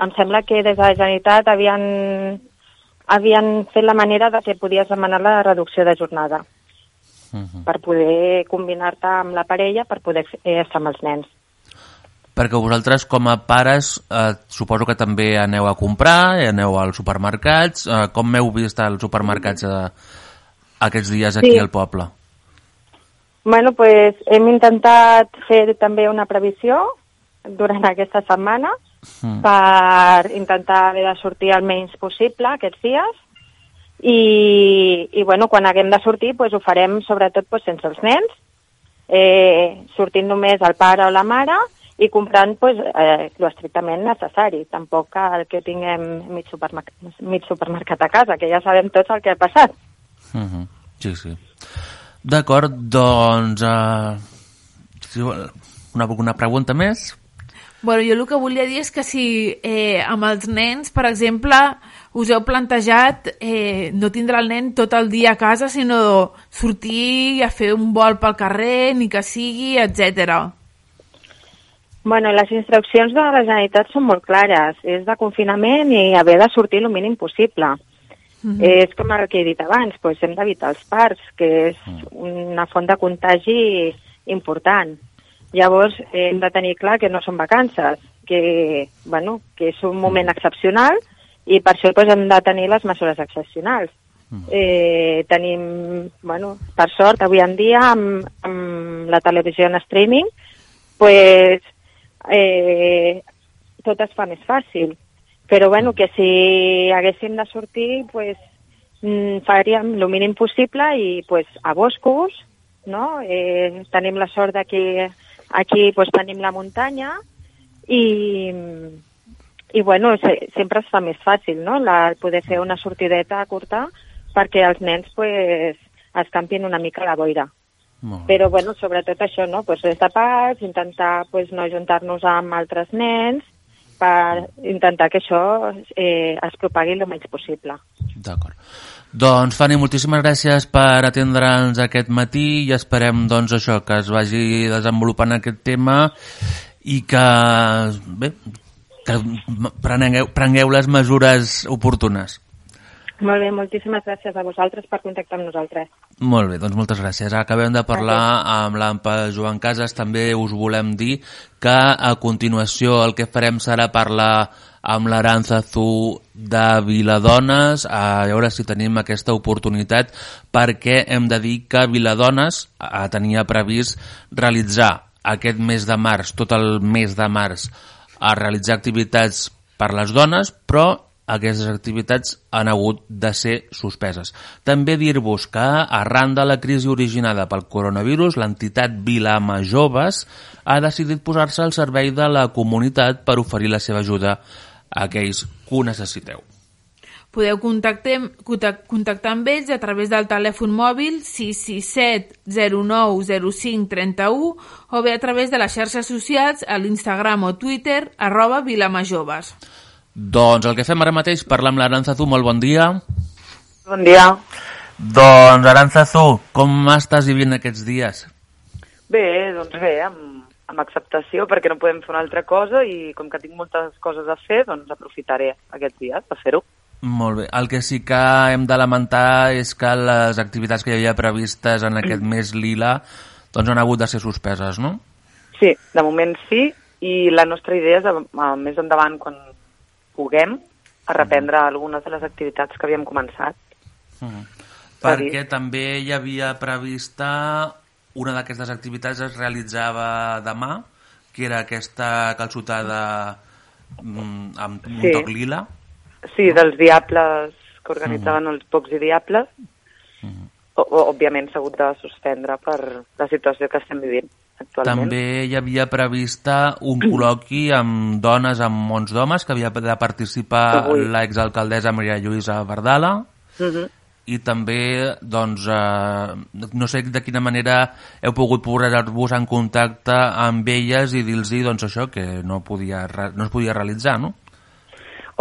em sembla que des de la Generalitat havien havien fet la manera de que podies demanar la reducció de jornada Uh -huh. per poder combinar-te amb la parella per poder eh, estar amb els nens. Perquè vosaltres, com a pares, eh, suposo que també aneu a comprar, eh, aneu als supermercats. Eh, com m'heu vist als supermercats eh, aquests dies aquí Sí. al poble? Bueno, pues hem intentat fer també una previsió durant aquesta setmana Mm. per intentar haver de sortir el menys possible aquests dies i, i bueno, quan haguem de sortir pues, ho farem sobretot pues, sense els nens, eh, sortint només el pare o la mare i comprant pues, eh, lo estrictament necessari. Tampoc cal que tinguem mig supermercat, mig supermercat a casa, que ja sabem tots el que ha passat. Uh -huh. Sí, sí. D'acord, doncs... Eh, una, una pregunta més? Bueno, jo el que volia dir és que si eh, amb els nens, per exemple, us heu plantejat eh, no tindre el nen tot el dia a casa, sinó sortir a fer un vol pel carrer, ni que sigui, etc. Bueno, les instruccions de la Generalitat són molt clares. És de confinament i haver de sortir el mínim possible. Mm -hmm. És com el que he dit abans, doncs hem d'evitar els parcs, que és una font de contagi important. Llavors, hem de tenir clar que no són vacances, que, bueno, que és un moment excepcional i per això doncs, hem de tenir les mesures excepcionals. Eh, tenim, bueno, per sort, avui en dia, amb, amb la televisió en streaming, pues, eh, tot es fa més fàcil. Però bueno, que si haguéssim de sortir, pues, mm, faríem el mínim possible i pues, a boscos, no? Eh, tenim la sort de que aquí pues, tenim la muntanya i, i bueno, se, sempre es fa més fàcil, no? La, poder fer una sortideta curta perquè els nens pues, escampin una mica la boira. Però, bueno, sobretot això, no? Pues res de pas, intentar pues, no juntar-nos amb altres nens per intentar que això eh, es propagui el menys possible. D'acord. Doncs, Fanny, moltíssimes gràcies per atendre'ns aquest matí i esperem, doncs, això, que es vagi desenvolupant aquest tema i que, bé, que prengueu, prengueu les mesures oportunes. Molt bé, moltíssimes gràcies a vosaltres per contactar amb nosaltres. Molt bé, doncs moltes gràcies. Acabem de parlar amb l'AMPA Joan Casas. També us volem dir que a continuació el que farem serà parlar amb l'Aranzazu de Viladones, a veure si tenim aquesta oportunitat, perquè hem de dir que Viladones tenia previst realitzar aquest mes de març, tot el mes de març, a realitzar activitats per les dones, però aquestes activitats han hagut de ser suspeses. També dir-vos que arran de la crisi originada pel coronavirus, l'entitat Vilama Joves ha decidit posar-se al servei de la comunitat per oferir la seva ajuda a aquells que ho necessiteu. Podeu contactar, contactar amb ells a través del telèfon mòbil 667 09 05 31 o bé a través de les xarxes socials a l'Instagram o Twitter arroba vilamajoves. Doncs el que fem ara mateix, parlar amb l'Aranzazu, molt bon dia. Bon dia. Doncs, Aranzazu, com estàs vivint aquests dies? Bé, doncs bé, amb, amb acceptació, perquè no podem fer una altra cosa i com que tinc moltes coses a fer, doncs aprofitaré aquests dies per fer-ho. Molt bé. El que sí que hem de lamentar és que les activitats que hi havia previstes en aquest mes lila doncs han hagut de ser suspeses, no? Sí, de moment sí, i la nostra idea és, més endavant, quan puguem, a reprendre algunes de les activitats que havíem començat. Mm. Perquè també hi havia prevista una d'aquestes activitats es realitzava demà, que era aquesta calçotada mm, amb un Sí. toc lila. Sí, dels diables que organitzaven els pocs i diables. O, o, òbviament s'ha hagut de suspendre per la situació que estem vivint actualment. També hi havia prevista un col·loqui amb dones, amb mons d'homes, que havia de participar l'exalcaldessa Maria Lluïsa Verdala, Mhm. i també, doncs, eh, no sé de quina manera heu pogut posar-vos en contacte amb elles i dir-los doncs, això, que no, podia, no es podia realitzar, no?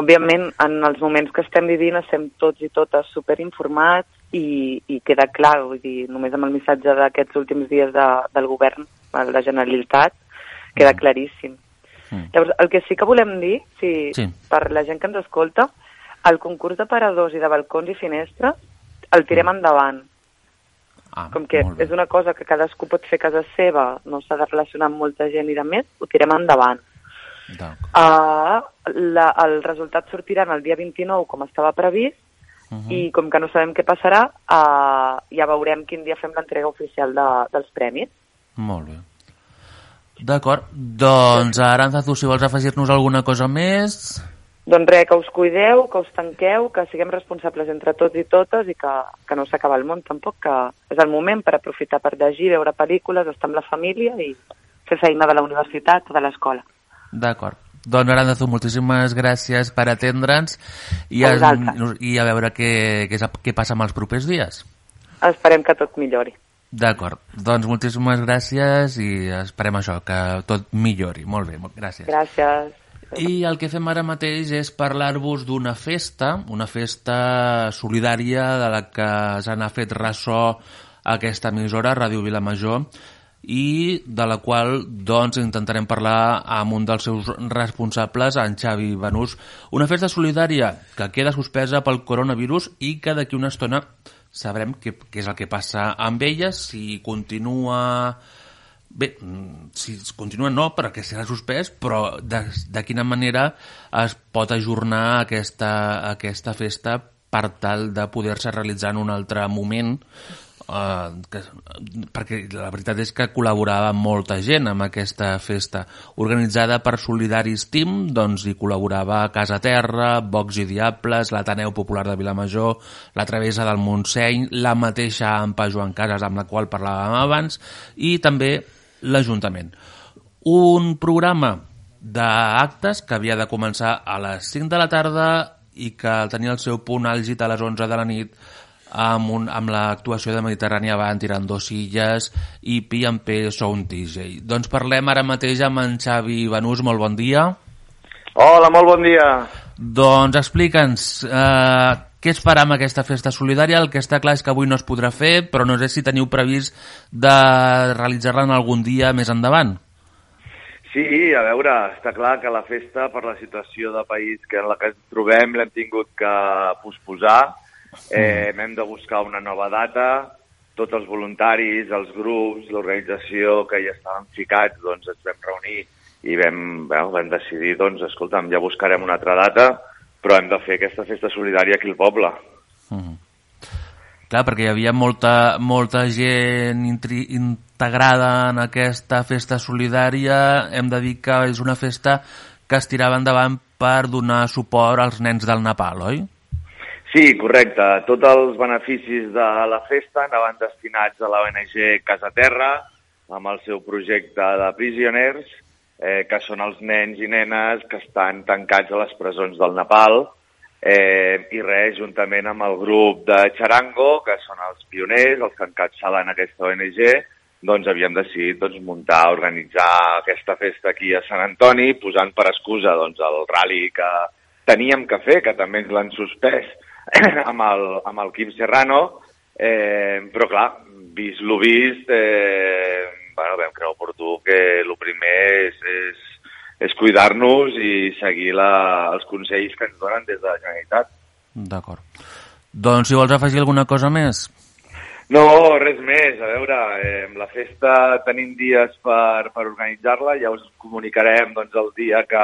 Òbviament, en els moments que estem vivint estem tots i totes superinformats i, i queda clar, vull dir, només amb el missatge d'aquests últims dies de, del govern, de la Generalitat, queda claríssim. Mm. Llavors, el que sí que volem dir, si, Sí. per la gent que ens escolta, el concurs de paradors i de balcons i finestres el tirem endavant. Ah, Com que és una cosa que cadascú pot fer a casa seva, no s'ha de relacionar amb molta gent i de més, ho tirem endavant. Uh, la, el resultat sortirà el dia 29, com estava previst, Mhm. i com que no sabem què passarà, uh, ja veurem quin dia fem l'entrega oficial de, dels premis. Molt bé. D'acord. Doncs, Aranzazu, si vols afegir-nos alguna cosa més... Doncs res, que us cuideu, que us tanqueu, que siguem responsables entre tots i totes i que, que no s'acaba el món tampoc, que és el moment per aprofitar per llegir, veure pel·lícules, estar amb la família i fer feina de la universitat o de l'escola. D'acord. Doncs, Aranzazu, moltíssimes gràcies per atendre'ns i, A i a veure què, què, què passa amb els propers dies. Esperem que tot millori. D'acord. Doncs moltíssimes gràcies i esperem això, que tot millori. Molt bé, molt gràcies. Gràcies. I el que fem ara mateix és parlar-vos d'una festa, una festa solidària de la que se n'ha fet ressò aquesta emissora, Ràdio Vilamajor, i de la qual doncs intentarem parlar amb un dels seus responsables, en Xavi Benús. Una festa solidària que queda suspesa pel coronavirus i que d'aquí una estona sabrem què, què és el que passa amb ella, si continua... Bé, mm, si continua no, perquè serà suspès, però de, de quina manera es pot ajornar aquesta, aquesta festa per tal de poder-se realitzar en un altre moment eh, que, perquè la veritat és que col·laborava molta gent amb aquesta festa. Organitzada per Solidaris Team doncs hi col·laborava Casa Terra Vox i Diables, l'Ateneu Popular de Vilamajor la Travessa del Montseny la mateixa Ampa Joan Casas amb la qual parlàvem abans i també l'Ajuntament. Un programa d'actes que havia de començar a les 5 de la tarda i que tenia el seu punt àlgid a les 11 de la nit amb, un, amb l'actuació de Mediterrània Van tirant dos illes i P&P Sound DJ. Doncs parlem ara mateix amb en Xavi Benús, molt bon dia. Hola, molt bon dia. Doncs explica'ns eh, què es farà amb aquesta festa solidària. El que està clar és que avui no es podrà fer, però no sé si teniu previst de realitzar-la en algun dia més endavant. Sí, a veure, està clar que la festa, per la situació de país que en la que ens trobem, l'hem tingut que posposar. Eh, hem de buscar una nova data. Tots els voluntaris, els grups, l'organització que hi estaven ficats, doncs ens vam reunir i vam, bueno, vam decidir, doncs, escolta'm, ja buscarem una altra data, però hem de fer aquesta festa solidària aquí al poble. Mm. Clar, perquè hi havia molta, molta gent integrada en aquesta festa solidària. Hem de dir que és una festa que es tirava endavant per donar suport als nens del Nepal, oi? Sí, correcte. Tots els beneficis de la festa anaven destinats a la ONG Casa Terra, amb el seu projecte de Prisoners, eh, que són els nens i nenes que estan tancats a les presons del Nepal, eh, i res, juntament amb el grup de Charango, que són els pioners, els que encapçalen aquesta ONG, doncs havíem decidit doncs, muntar, organitzar aquesta festa aquí a Sant Antoni, posant per excusa doncs, el rally que teníem que fer, que també ens l'han suspès amb el, amb el Quim Serrano, Eh, però clar, vist lo vist, eh, bueno, vam creure oportú que el primer és, és, és cuidar-nos i seguir la, els consells que ens donen des de la Generalitat. D'acord. Doncs si vols afegir alguna cosa més... No, res més. A veure, eh, la festa tenim dies per, per organitzar-la, ja us comunicarem doncs, el dia que,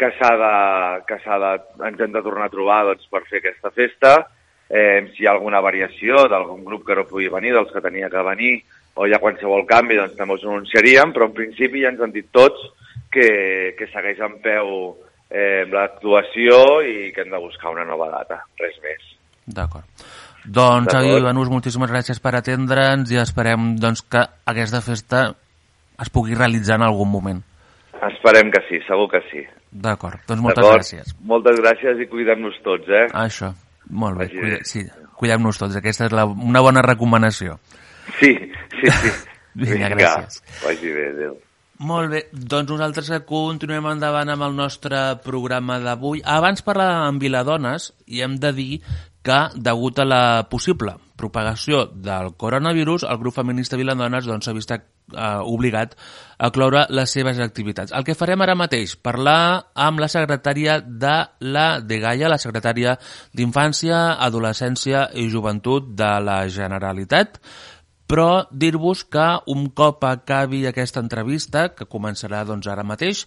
que s'ha de, que de, ens hem de tornar a trobar doncs, per fer aquesta festa. Eh, si hi ha alguna variació d'algun grup que no pugui venir, dels que tenia que venir, o hi ha qualsevol canvi, doncs també us anunciaríem, però en principi ja ens han dit tots que, que segueix en peu eh, l'actuació i que hem de buscar una nova data, res més. D'acord. Doncs, Xavi Ivanús, moltíssimes gràcies per atendre'ns i esperem doncs, que aquesta festa es pugui realitzar en algun moment. Esperem que sí, segur que sí. D'acord, doncs moltes gràcies. Moltes gràcies i cuidem-nos tots, eh? Això, molt bé, cuida, sí, cuidem-nos tots. Aquesta és la, una bona recomanació. Sí, sí, sí. Vinga, gràcies. Vagi bé, adéu. Molt bé, doncs nosaltres continuem endavant amb el nostre programa d'avui. Abans parlàvem amb Viladones i hem de dir que, degut a la possible propagació del coronavirus, el grup feminista Viladones doncs, s'ha doncs, vist eh, obligat a cloure les seves activitats. El que farem ara mateix, parlar amb la secretària de la DEGAIA, la secretària d'Infància, Adolescència i Joventut de la Generalitat, però dir-vos que un cop acabi aquesta entrevista, que començarà doncs, ara mateix,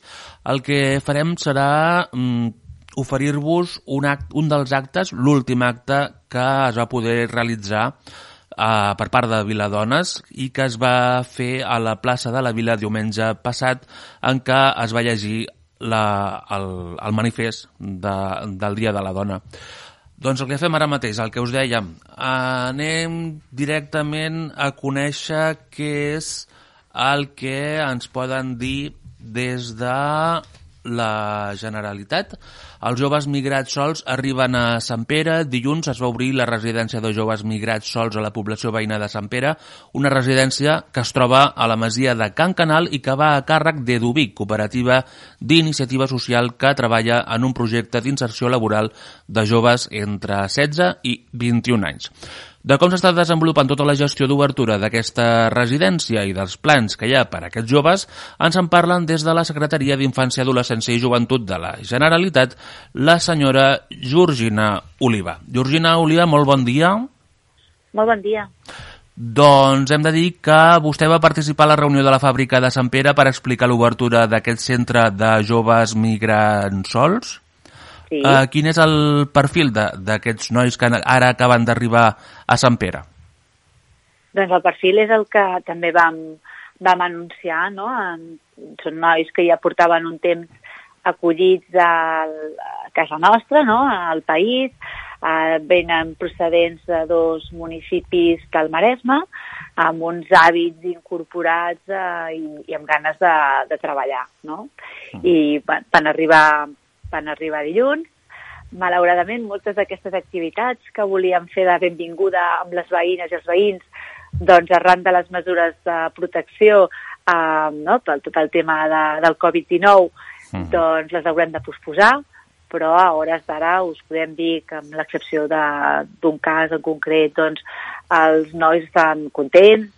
el que farem serà mm, oferir-vos un, un dels actes, l'últim acte que es va poder realitzar eh, per part de Viladones i que es va fer a la plaça de la Vila diumenge passat en què es va llegir la, el, el manifest de, del Dia de la Dona. Doncs el que fem ara mateix, el que us dèiem, anem directament a conèixer què és el que ens poden dir des de la Generalitat. Els joves migrats sols arriben a Sant Pere. Dilluns es va obrir la residència de joves migrats sols a la població veïna de Sant Pere, una residència que es troba a la masia de Can Canal i que va a càrrec d'Edubic, cooperativa d'iniciativa social que treballa en un projecte d'inserció laboral de joves entre 16 i 21 anys. De com s'està desenvolupant tota la gestió d'obertura d'aquesta residència i dels plans que hi ha per a aquests joves, ens en parlen des de la Secretaria d'Infància, Adolescència i Joventut de la Generalitat, la senyora Georgina Oliva. Georgina Oliva, molt bon dia. Molt bon dia. Doncs hem de dir que vostè va participar a la reunió de la fàbrica de Sant Pere per explicar l'obertura d'aquest centre de joves migrants sols? Sí. Uh, quin és el perfil d'aquests nois que ara acaben d'arribar a Sant Pere? Doncs el perfil és el que també vam, vam anunciar, no? Són nois que ja portaven un temps acollits a casa nostra, no? al país, eh, venen procedents de dos municipis del Maresme, amb uns hàbits incorporats eh, i, i amb ganes de, de treballar. No? Mm. I van, van arribar van arribar dilluns. Malauradament, moltes d'aquestes activitats que volíem fer de benvinguda amb les veïnes i els veïns, doncs arran de les mesures de protecció, eh, no, pel tot el tema de, del Covid-19, mm. doncs les haurem de posposar, però a hores d'ara us podem dir que amb l'excepció d'un cas en concret, doncs els nois estan contents,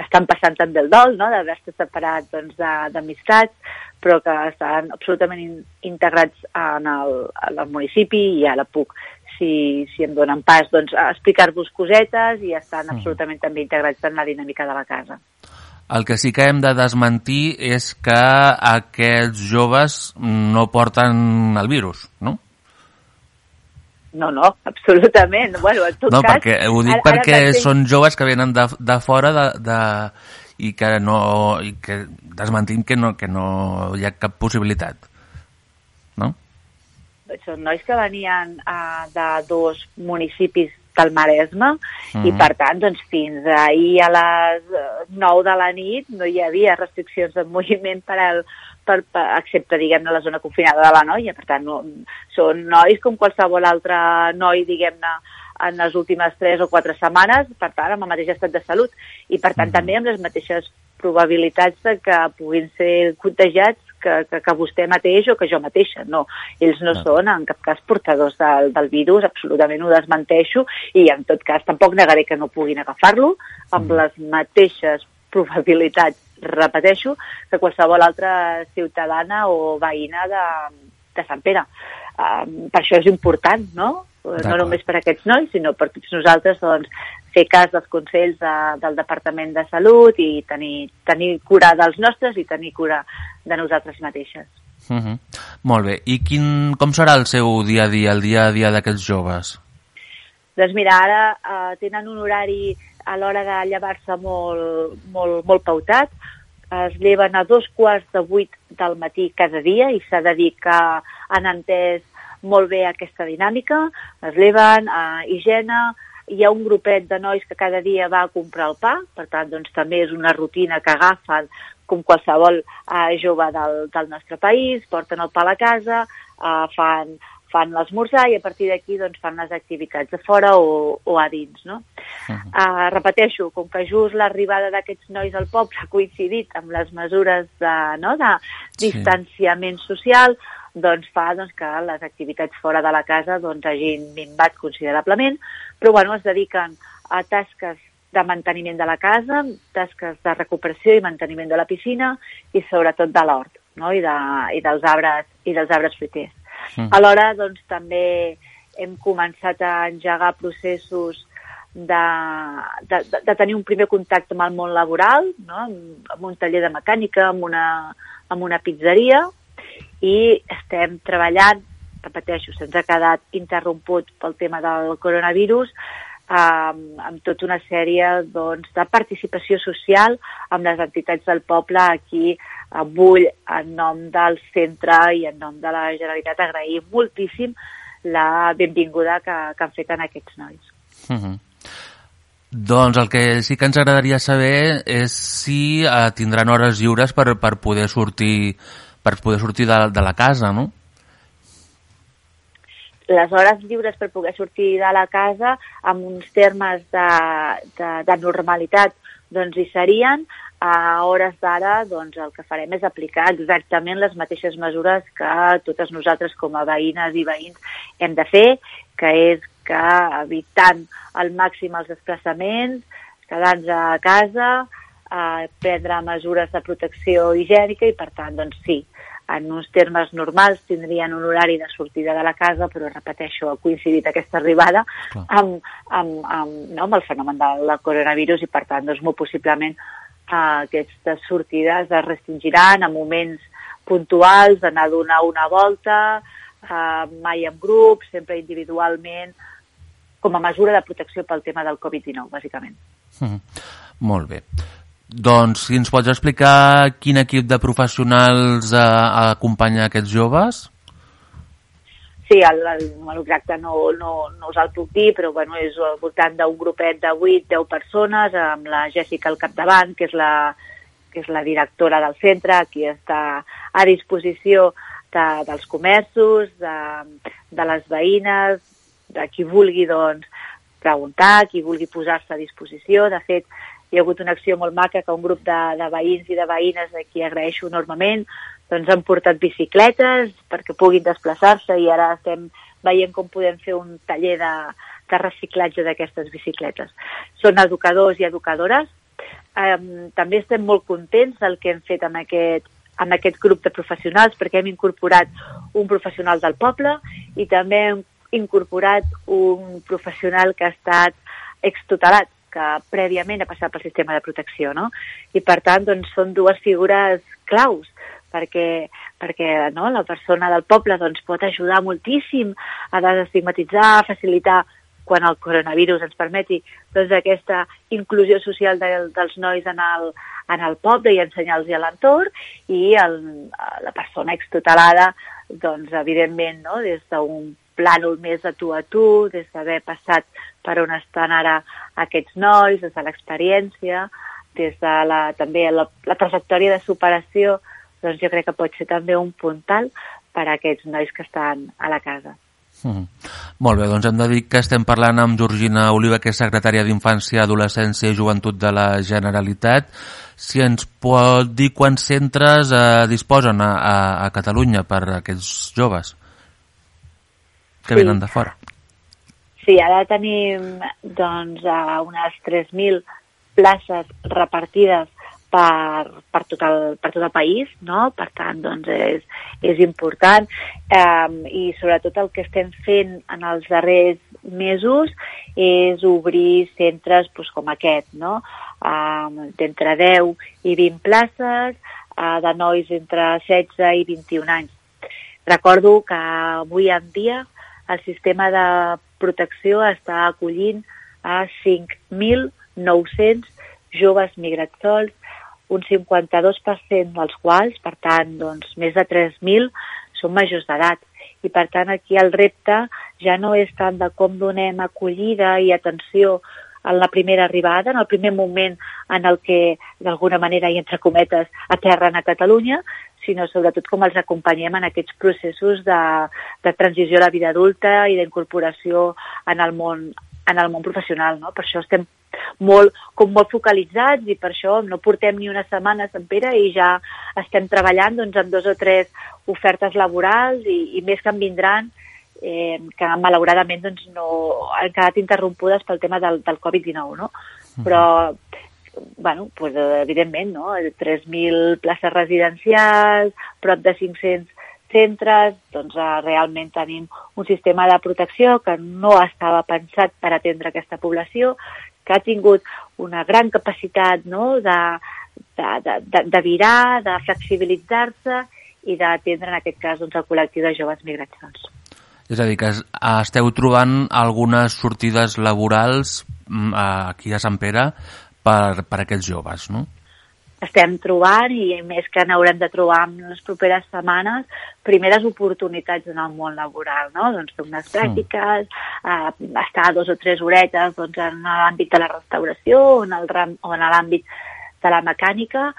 estan passant també el dol no? d'haver-se separat doncs, d'amistats, però que estan absolutament integrats en el, en el municipi i a la PUC. Si, si em donen pas doncs, a explicar-vos cosetes i estan mm. absolutament també integrats en la dinàmica de la casa. El que sí que hem de desmentir és que aquests joves no porten el virus, no? No, no, absolutament. Bueno, en tot no, cas, perquè, ho dic ara, perquè ara són joves que venen de, de fora de, de, i que no i que desmentim que no, que no hi ha cap possibilitat. No? Són nois que venien uh, de dos municipis del Maresme mm -hmm. i, per tant, doncs, fins ahir a les 9 de la nit no hi havia restriccions de moviment per al, per, per, excepte, diguem-ne, la zona confinada de la noia. Per tant, no, són nois com qualsevol altre noi, diguem-ne, en les últimes 3 o 4 setmanes, per tant, amb el mateix estat de salut i, per tant, mm -hmm. també amb les mateixes probabilitats de que puguin ser contagiats que, que, que vostè mateix o que jo mateixa. No, ells no Ah. són en cap cas portadors del, del virus, absolutament ho desmenteixo i en tot cas tampoc negaré que no puguin agafar-lo amb les mateixes probabilitats, repeteixo, que qualsevol altra ciutadana o veïna de, de Sant Pere. Um, per això és important, no? No només per aquests nois, sinó per tots nosaltres, doncs, fer cas dels consells de, del Departament de Salut i tenir, tenir cura dels nostres i tenir cura de nosaltres mateixes. Uh -huh. Molt bé. I quin, com serà el seu dia a dia, el dia a dia d'aquests joves? Doncs mira, ara eh, tenen un horari a l'hora de llevar-se molt, molt, molt pautat. Es lleven a dos quarts de vuit del matí cada dia i s'ha de dir que han entès molt bé aquesta dinàmica. Es lleven a higiene, hi ha un grupet de nois que cada dia va a comprar el pa, per tant, doncs, també és una rutina que agafen com qualsevol eh, jove del, del nostre país, porten el pa a la casa, eh, fan, fan l'esmorzar i a partir d'aquí doncs, fan les activitats a fora o, o a dins. No? Uh, repeteixo, com que just l'arribada d'aquests nois al poble ha coincidit amb les mesures de, no, de Sí. distanciament social, doncs fa doncs, que les activitats fora de la casa doncs, hagin minvat considerablement, però bueno, es dediquen a tasques de manteniment de la casa, tasques de recuperació i manteniment de la piscina i sobretot de l'hort no? I, de, i, dels arbres, i dels arbres fruiters. Mm. Alhora, doncs, també hem començat a engegar processos de, de, de, tenir un primer contacte amb el món laboral, no? amb, amb un taller de mecànica, amb una, amb una pizzeria, i estem treballant, repeteixo, se'ns ha quedat interromput pel tema del coronavirus, amb, amb tota una sèrie doncs, de participació social amb les entitats del poble aquí eh, vull en nom del centre i en nom de la Generalitat agrair moltíssim la benvinguda que, que han fet en aquests nois. Uh -huh. Doncs el que sí que ens agradaria saber és si eh, tindran hores lliures per, per poder sortir per poder sortir de, de la casa, no? les hores lliures per poder sortir de la casa amb uns termes de, de, de normalitat doncs hi serien a hores d'ara doncs el que farem és aplicar exactament les mateixes mesures que totes nosaltres com a veïnes i veïns hem de fer, que és que evitant al màxim els desplaçaments, quedar-nos a casa, eh, prendre mesures de protecció higiènica i per tant doncs sí, en uns termes normals tindrien un horari de sortida de la casa, però repeteixo, ha coincidit aquesta arribada amb, amb, amb, no, amb el fenomen del, coronavirus i per tant, doncs, molt possiblement eh, aquestes sortides es restringiran a moments puntuals, d'anar a donar una volta, eh, mai en grup, sempre individualment, com a mesura de protecció pel tema del Covid-19, bàsicament. Uh -huh. Molt bé. Doncs si ens pots explicar quin equip de professionals eh, acompanya aquests joves? Sí, el, el número exacte no, no, no us el puc dir, però bueno, és al voltant d'un grupet de 8-10 persones, amb la Jèssica al capdavant, que és la, que és la directora del centre, qui està a disposició de, dels comerços, de, de les veïnes, de qui vulgui doncs, preguntar, qui vulgui posar-se a disposició. De fet, hi ha hagut una acció molt maca que un grup de, de veïns i de veïnes a qui agraeixo enormement doncs han portat bicicletes perquè puguin desplaçar-se i ara estem veient com podem fer un taller de, de reciclatge d'aquestes bicicletes. Són educadors i educadores. Um, també estem molt contents del que hem fet amb aquest, amb aquest grup de professionals perquè hem incorporat un professional del poble i també hem incorporat un professional que ha estat extutelat, que prèviament ha passat pel sistema de protecció, no? I per tant, doncs, són dues figures claus perquè, perquè no, la persona del poble doncs, pot ajudar moltíssim a desestigmatitzar, a facilitar quan el coronavirus ens permeti doncs, aquesta inclusió social de, dels nois en el, en el poble i ensenyar-los a l'entorn i el, la persona extutelada doncs, evidentment, no, des d'un plànol més de tu a tu, des d'haver passat per on estan ara aquests nois, des de l'experiència, des de la, també la, la trajectòria de superació, doncs jo crec que pot ser també un puntal per a aquests nois que estan a la casa. Mm. Molt bé, doncs hem de dir que estem parlant amb Georgina Oliva, que és secretària d'Infància, Adolescència i Joventut de la Generalitat. Si ens pot dir quants centres eh, disposen a, a, a Catalunya per a aquests joves que Sí. venen de fora. Sí, ara tenim doncs, unes 3.000 places repartides per, per, tot el, per tot el país, no? per tant doncs és, és important um, i sobretot el que estem fent en els darrers mesos és obrir centres doncs, com aquest, no? um, d'entre 10 i 20 places, uh, de nois entre 16 i 21 anys. Recordo que avui en dia el sistema de protecció està acollint a 5.900 joves migrats sols, un 52% dels quals, per tant, doncs, més de 3.000 són majors d'edat. I, per tant, aquí el repte ja no és tant de com donem acollida i atenció en la primera arribada, en el primer moment en el que, d'alguna manera, i entre cometes, aterren a Catalunya, sinó sobretot com els acompanyem en aquests processos de, de transició a la vida adulta i d'incorporació en el món en el món professional, no? Per això estem molt, com molt focalitzats i per això no portem ni una setmana a Sant Pere i ja estem treballant doncs, amb dos o tres ofertes laborals i, i més que en vindran eh, que malauradament doncs, no, han quedat interrompudes pel tema del, del Covid-19, no? Però bueno, pues, evidentment, no? 3.000 places residencials, prop de 500 centres, doncs eh, realment tenim un sistema de protecció que no estava pensat per atendre aquesta població, que ha tingut una gran capacitat no? de, de, de, de, virar, de flexibilitzar-se i d'atendre en aquest cas doncs, el col·lectiu de joves migracions. És a dir, que es- esteu trobant algunes sortides laborals mm, aquí a Sant Pere per, per aquests joves, no? estem trobant i més que n'haurem de trobar en les properes setmanes primeres oportunitats en el món laboral, no? Doncs fer unes pràctiques, eh, estar dos o tres horetes doncs, en l'àmbit de la restauració o en el ram- o en l'àmbit de la mecànica,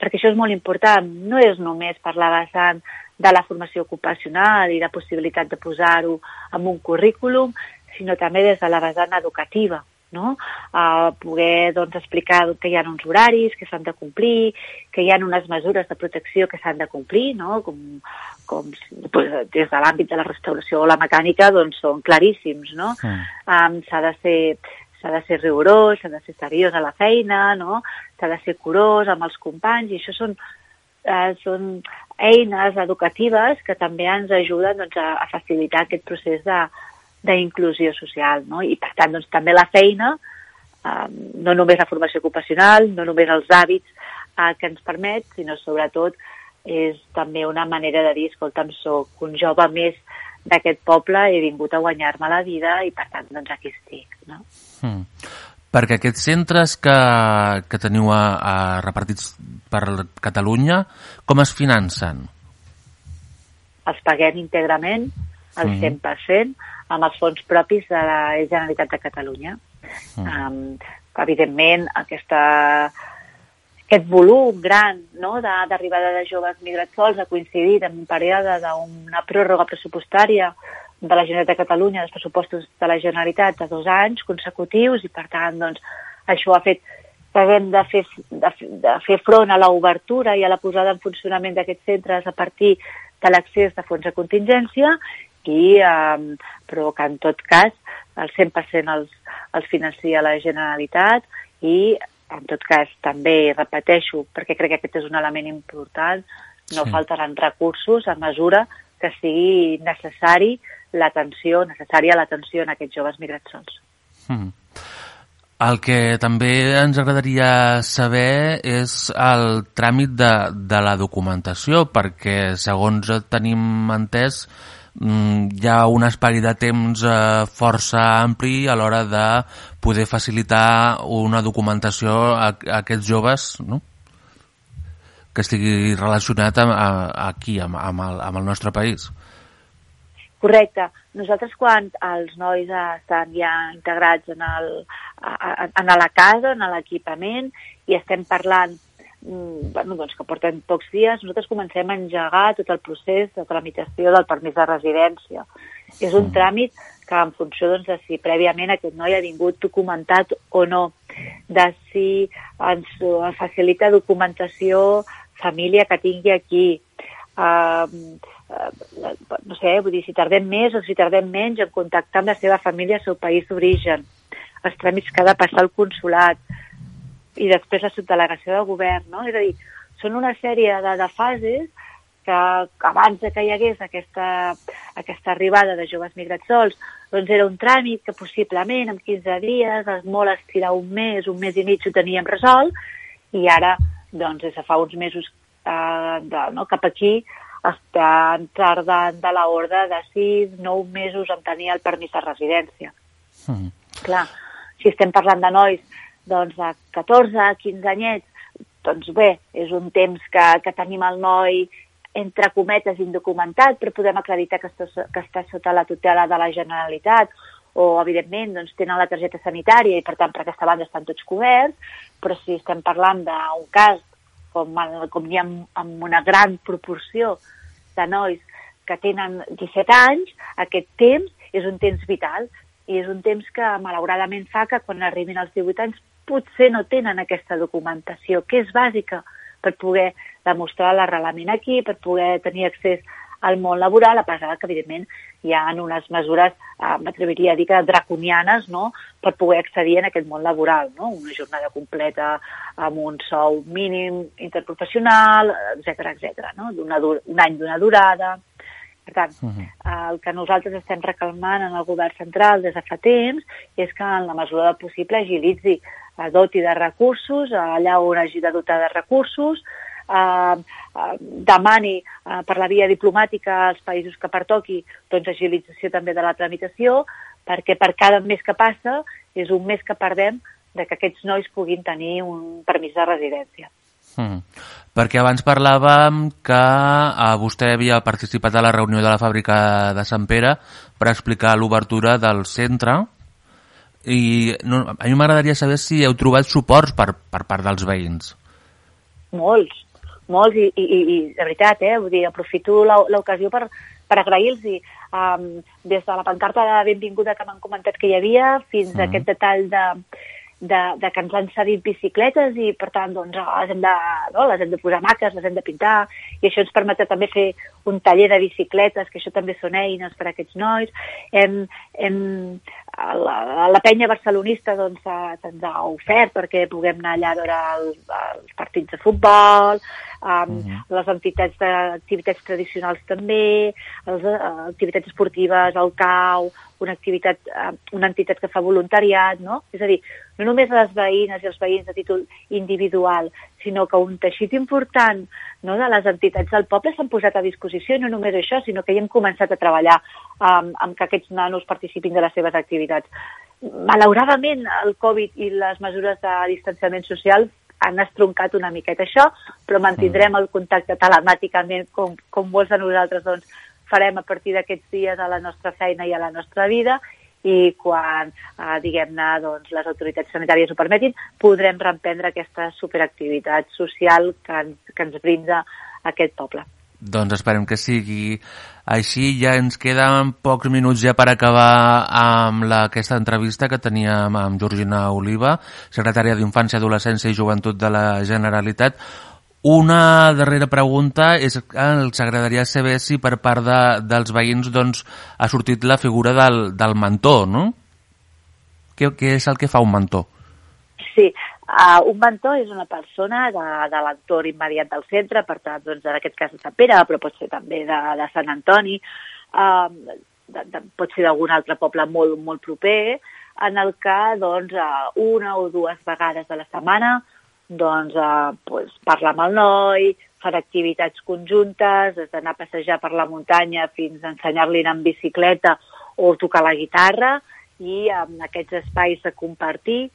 perquè això és molt important. No és només per la vessant de la formació ocupacional i la possibilitat de posar-ho en un currículum, sinó també des de la vessant educativa no? Uh, poder doncs, explicar que hi ha uns horaris que s'han de complir, que hi ha unes mesures de protecció que s'han de complir, no? com, com pues, des de l'àmbit de la restauració o la mecànica doncs, són claríssims. No? Mm. Um, s'ha de ser s'ha de ser rigorós, s'ha de ser seriós a la feina, no? s'ha de ser curós amb els companys, i això són, eh, són eines educatives que també ens ajuden doncs, a, a facilitar aquest procés de, d'inclusió social, no? I per tant, doncs, també la feina, eh, no només la formació ocupacional, no només els hàbits eh, que ens permet, sinó sobretot és també una manera de dir, escolta'm, soc un jove més d'aquest poble, he vingut a guanyar-me la vida i per tant, doncs aquí estic, no? Mm. Perquè aquests centres que, que teniu a, a repartits per Catalunya, com es financen? Els paguem íntegrament, al Mhm. 100%, amb els fons propis de la Generalitat de Catalunya. Mhm. Um, evidentment, aquesta, aquest volum gran no, d'arribada de, de joves migrats sols ha coincidit en un període d'una pròrroga pressupostària de la Generalitat de Catalunya, dels pressupostos de la Generalitat de dos anys consecutius i, per tant, doncs, això ha fet que haguem de fer, de, de fer front a l'obertura i a la posada en funcionament d'aquests centres a partir de l'accés de fons de contingència i, eh, però que en tot cas el 100% els, els financia la Generalitat i en tot cas també repeteixo, perquè crec que aquest és un element important, no Sí. faltaran recursos a mesura que sigui necessari l'atenció, necessària l'atenció en aquests joves migrats sols. Mm. El que també ens agradaria saber és el tràmit de, de la documentació, perquè segons tenim entès hi ha un espai de temps eh, força ampli a l'hora de poder facilitar una documentació a, a aquests joves, no? que estigui relacionat amb, a, aquí, amb, amb, el, amb el nostre país. Correcte. Nosaltres quan els nois estan ja integrats en, el, a- en la casa, en l'equipament, i estem parlant mm, bueno, doncs que portem pocs dies, nosaltres comencem a engegar tot el procés de tramitació del permís de residència. És un tràmit que en funció doncs, de si prèviament aquest noi ha vingut documentat o no, de si ens facilita documentació família que tingui aquí, uh, uh, no sé, vull dir, si tardem més o si tardem menys en contactar amb la seva família al seu país d'origen, els tràmits que ha de passar al consulat i després la subdelegació del govern, no? És a dir, són una sèrie de, de fases que abans de que hi hagués aquesta, aquesta arribada de joves migrats sols, doncs era un tràmit que possiblement en 15 dies, es molt estirar un mes, un mes i mig ho teníem resolt, i ara, doncs, des de fa uns mesos eh, de, no, cap aquí, estan tardant de l'ordre de 6, 9 mesos en tenir el permís de residència. Mm. Clar, si estem parlant de nois doncs, de 14, 15 anyets, doncs bé, és un temps que, que tenim el noi entre cometes indocumentat, però podem acreditar que està, que està sota la tutela de la Generalitat o, evidentment, doncs, tenen la targeta sanitària i, per tant, per aquesta banda estan tots coberts, però si estem parlant d'un cas com, com hi ha amb una gran proporció de nois que tenen 17 anys, aquest temps és un temps vital i és un temps que malauradament fa que quan arribin als 18 anys potser no tenen aquesta documentació, que és bàsica per poder demostrar l'arrelament aquí, per poder tenir accés al món laboral, a pesar que, evidentment, hi ha unes mesures, eh, m'atreviria a dir que draconianes, no?, per poder accedir en aquest món laboral, no?, una jornada completa amb un sou mínim interprofessional, etc etc. no?, un any d'una durada... Per tant, uh -huh. el que nosaltres estem recalmant en el govern central des de fa temps és que en la mesura del possible agilitzi, eh, doti de recursos, allà on hagi de dotar de recursos, eh, eh, demani eh, per la via diplomàtica als països que pertoqui doncs, agilització també de la tramitació, perquè per cada mes que passa és un mes que perdem de que aquests nois puguin tenir un permís de residència. Mm. Perquè abans parlàvem que eh, vostè havia participat a la reunió de la fàbrica de Sant Pere per explicar l'obertura del centre i no, a mi m'agradaria saber si heu trobat suports per, per part dels veïns. Molts, molts i, i, i de veritat, eh, vull dir, aprofito l'ocasió per, per agrair-los um, des de la pancarta de benvinguda que m'han comentat que hi havia fins mm. a aquest detall de, de, de que ens han cedit bicicletes i per tant doncs, les, hem de, no, les hem de posar maques, les hem de pintar i això ens permetrà també fer un taller de bicicletes, que això també són eines per a aquests nois. Hem, hem, la, la penya barcelonista doncs, se'ns ha ofert perquè puguem anar allà a veure el, els partits de futbol, um, uh -huh. les entitats d'activitats tradicionals també, les uh, activitats esportives, el CAU, una, activitat, uh, una entitat que fa voluntariat, no? És a dir, no només les veïnes i els veïns de títol individual, sinó que un teixit important no, de les entitats del poble s'han posat a disposició, i no només això, sinó que hi hem començat a treballar um, amb que aquests nanos participin de les seves activitats. Malauradament, el Covid i les mesures de distanciament social han estroncat una miqueta això, però mantindrem el contacte telemàticament com, com molts de nosaltres doncs, farem a partir d'aquests dies a la nostra feina i a la nostra vida i quan, eh, diguem-ne, doncs, les autoritats sanitàries ho permetin, podrem reemprendre aquesta superactivitat social que ens, que ens brinda aquest poble. Doncs esperem que sigui així. Ja ens queden pocs minuts ja per acabar amb la, aquesta entrevista que teníem amb Georgina Oliva, secretària d'Infància, Adolescència i Joventut de la Generalitat. Una darrera pregunta és que ens agradaria saber si per part de, dels veïns doncs, ha sortit la figura del, del mentor, no? Què, què és el que fa un mentor? Sí, Uh, un mentor és una persona de, de l'entorn immediat del centre, per tant, doncs, en aquest cas de Sant Pere, però pot ser també de, de Sant Antoni, uh, de, de, pot ser d'algun altre poble molt, molt proper, en el que doncs, uh, una o dues vegades a la setmana doncs, uh, pues, parlar amb el noi, fer activitats conjuntes, des d'anar a passejar per la muntanya fins a ensenyar-li en bicicleta o tocar la guitarra, i en aquests espais de compartir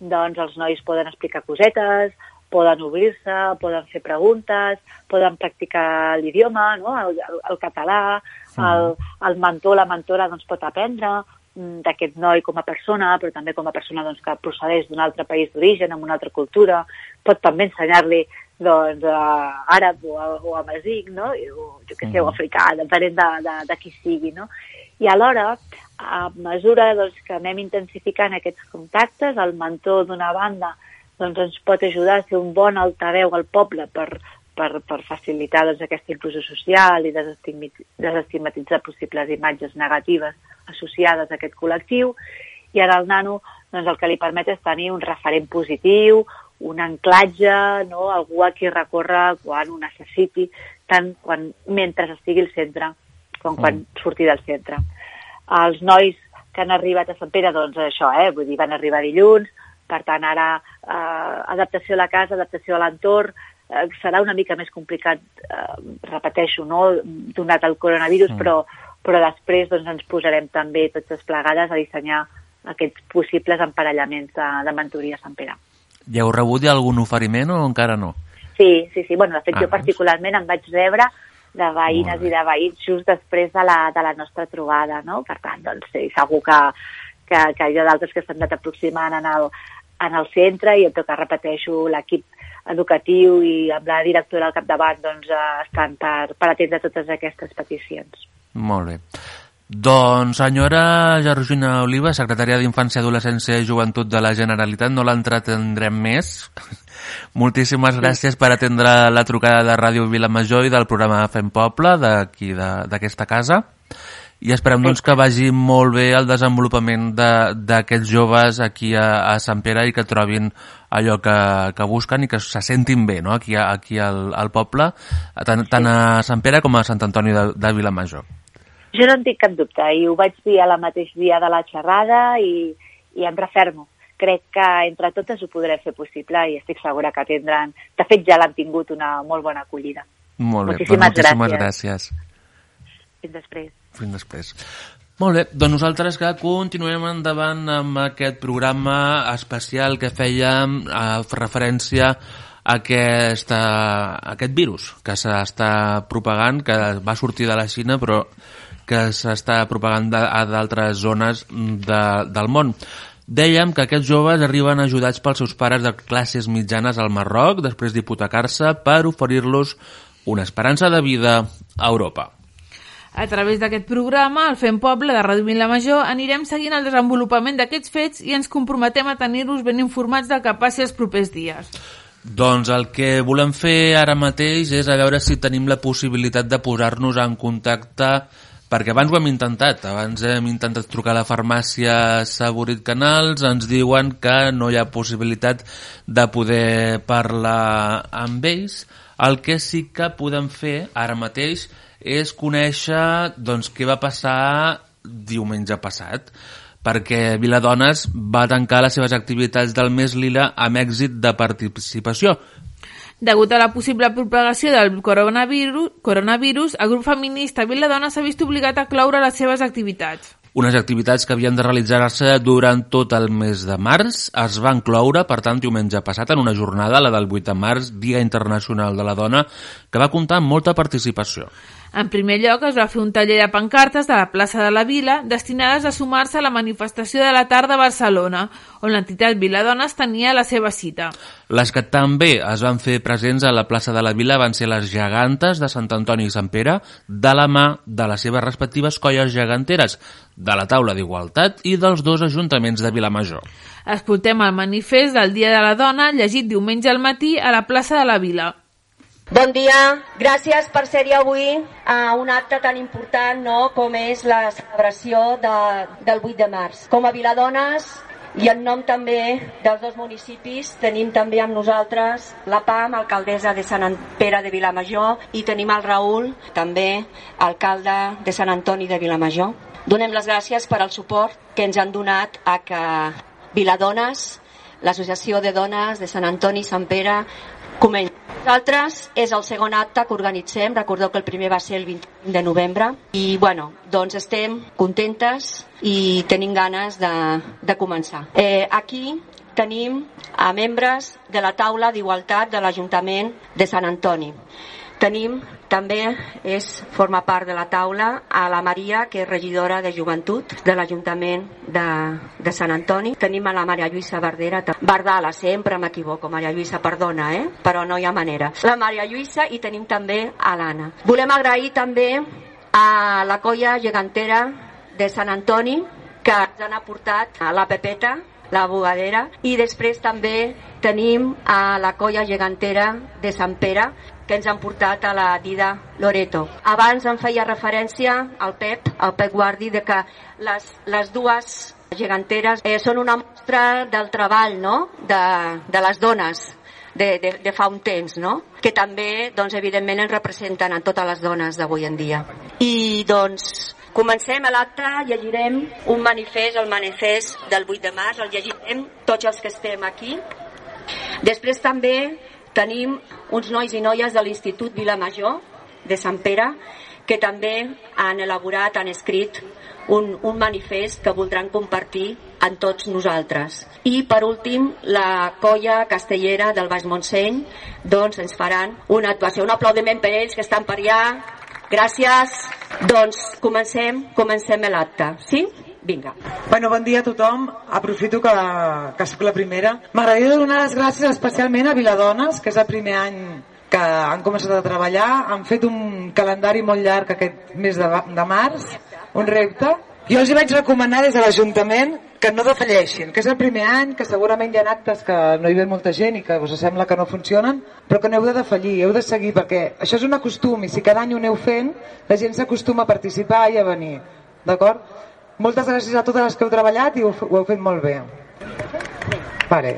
doncs els nois poden explicar cosetes, poden obrir-se, poden fer preguntes, poden practicar l'idioma, no? el, el, el català, sí. el, el mentor, la mentora doncs, pot aprendre d'aquest noi com a persona, però també com a persona doncs, que procedeix d'un altre país d'origen, amb una altra cultura, pot també ensenyar-li doncs, uh, àrab o, o amazigh, no? o jo què sé, o africà, depenent de, de, de qui sigui, no? I alhora, a mesura doncs, que anem intensificant aquests contactes, el mentor d'una banda doncs, ens pot ajudar a ser un bon altaveu al poble per, per, per facilitar doncs, aquesta inclusió social i desestigmatitzar possibles imatges negatives associades a aquest col·lectiu. I ara el nano doncs, el que li permet és tenir un referent positiu, un anclatge, no? algú a qui recórrer quan ho necessiti, tant quan, mentre estigui al centre com quan mm. surti del centre. Els nois que han arribat a Sant Pere, doncs això, eh? vull dir, van arribar dilluns, per tant ara eh, adaptació a la casa, adaptació a l'entorn, eh, serà una mica més complicat, eh, repeteixo, no? donat el coronavirus, mm. però, però després doncs, ens posarem també totes plegades a dissenyar aquests possibles emparellaments de, de mentoria a Sant Pere. Ja heu rebut ja algun oferiment o encara no? Sí, sí, sí. Bueno, de fet, ah, jo particularment em vaig rebre de veïnes i de veïns just després de la, de la nostra trobada, no? Per tant, doncs, sí, segur que, que, que hi ha d'altres que s'han anat aproximant en el, en el centre i en tot cas repeteixo l'equip educatiu i amb la directora al capdavant doncs, eh, estan per, per atendre totes aquestes peticions. Molt bé. Doncs, senyora Georgina Oliva, secretària d'Infància, Adolescència i Joventut de la Generalitat, no l'entretendrem més. Moltíssimes gràcies per atendre la trucada de Ràdio Vilamajor i del programa Fem Poble d'aquí, d'aquesta casa. I esperem doncs, que vagi molt bé el desenvolupament d'aquests de, joves aquí a, a Sant Pere i que trobin allò que, que busquen i que se sentin bé no? aquí, aquí al, al poble, tant, tant a Sant Pere com a Sant Antoni de, de Vilamajor. Jo no en tinc cap dubte i ho vaig dir a la mateix dia de la xerrada i, i em refermo. Crec que entre totes ho podrem fer possible i estic segura que tindran... De fet, ja l'han tingut una molt bona acollida. Molt bé, moltíssimes, doncs moltíssimes gràcies. gràcies. Fins després. Fins després. Molt bé, doncs nosaltres que continuem endavant amb aquest programa especial que fèiem a referència a aquesta, a aquest virus que s'està propagant, que va sortir de la Xina però que s'està propagant a d'altres zones de, del món. Dèiem que aquests joves arriben ajudats pels seus pares de classes mitjanes al Marroc després d'hipotecar-se per oferir-los una esperança de vida a Europa. A través d'aquest programa, el Fem Poble de Ràdio la Major, anirem seguint el desenvolupament d'aquests fets i ens comprometem a tenir-los ben informats del que passi els propers dies. Doncs el que volem fer ara mateix és a veure si tenim la possibilitat de posar-nos en contacte perquè abans ho hem intentat, abans hem intentat trucar a la farmàcia Saborit Canals, ens diuen que no hi ha possibilitat de poder parlar amb ells. El que sí que podem fer ara mateix és conèixer doncs, què va passar diumenge passat perquè Viladones va tancar les seves activitats del mes lila amb èxit de participació. Degut a la possible propagació del coronavirus, coronavirus el grup feminista Viladona s'ha vist obligat a cloure les seves activitats. Unes activitats que havien de realitzar-se durant tot el mes de març es van cloure, per tant, diumenge passat, en una jornada, la del 8 de març, Dia Internacional de la Dona, que va comptar amb molta participació. En primer lloc, es va fer un taller de pancartes de la plaça de la Vila destinades a sumar-se a la manifestació de la tarda a Barcelona, on l'entitat Viladones tenia la seva cita. Les que també es van fer presents a la plaça de la Vila van ser les gegantes de Sant Antoni i Sant Pere, de la mà de les seves respectives colles geganteres, de la taula d'igualtat i dels dos ajuntaments de Vilamajor. Escoltem el manifest del Dia de la Dona llegit diumenge al matí a la plaça de la Vila. Bon dia, gràcies per ser-hi avui a un acte tan important no, com és la celebració de, del 8 de març. Com a Viladones i en nom també dels dos municipis tenim també amb nosaltres la PAM, alcaldessa de Sant Pere de Vilamajor, i tenim el Raül, també alcalde de Sant Antoni de Vilamajor. Donem les gràcies per al suport que ens han donat a que Viladones, l'Associació de Dones de Sant Antoni i Sant Pere, comenci. Nosaltres és el segon acte que organitzem, recordeu que el primer va ser el 20 de novembre, i bueno, doncs estem contentes i tenim ganes de, de començar. Eh, aquí tenim a membres de la taula d'igualtat de l'Ajuntament de Sant Antoni. Tenim també és, forma part de la taula a la Maria, que és regidora de joventut de l'Ajuntament de, de Sant Antoni. Tenim a la Maria Lluïsa Bardera, Bardala, sempre m'equivoco, Maria Lluïsa, perdona, eh? però no hi ha manera. La Maria Lluïsa i tenim també a l'Anna. Volem agrair també a la colla gegantera de Sant Antoni, que ens han aportat a la Pepeta, la bugadera, i després també tenim a la colla gegantera de Sant Pere, que ens han portat a la Dida Loreto. Abans em feia referència al Pep, al Pep Guardi, de que les, les dues geganteres eh, són una mostra del treball no? de, de les dones de, de, de fa un temps, no? que també, doncs, evidentment, ens representen en totes les dones d'avui en dia. I, doncs, comencem a l'acte, llegirem un manifest, el manifest del 8 de març, el llegirem tots els que estem aquí. Després també tenim uns nois i noies de l'Institut Vilamajor de Sant Pere que també han elaborat, han escrit un, un manifest que voldran compartir amb tots nosaltres. I, per últim, la colla castellera del Baix Montseny doncs, ens faran una actuació. Un aplaudiment per ells que estan per allà. Gràcies. Doncs comencem, comencem l'acte. Sí? Vinga. Bueno, bon dia a tothom. Aprofito que, que sóc la primera. M'agradaria donar les gràcies especialment a Viladones, que és el primer any que han començat a treballar. Han fet un calendari molt llarg aquest mes de, de març, un repte. Jo els hi vaig recomanar des de l'Ajuntament que no defalleixin, que és el primer any, que segurament hi ha actes que no hi ve molta gent i que us sembla que no funcionen, però que no heu de defallir, heu de seguir, perquè això és un costum i si cada any ho aneu fent, la gent s'acostuma a participar i a venir. D'acord? Moltes gràcies a totes les que heu treballat i ho, ho heu fet molt bé. Vale.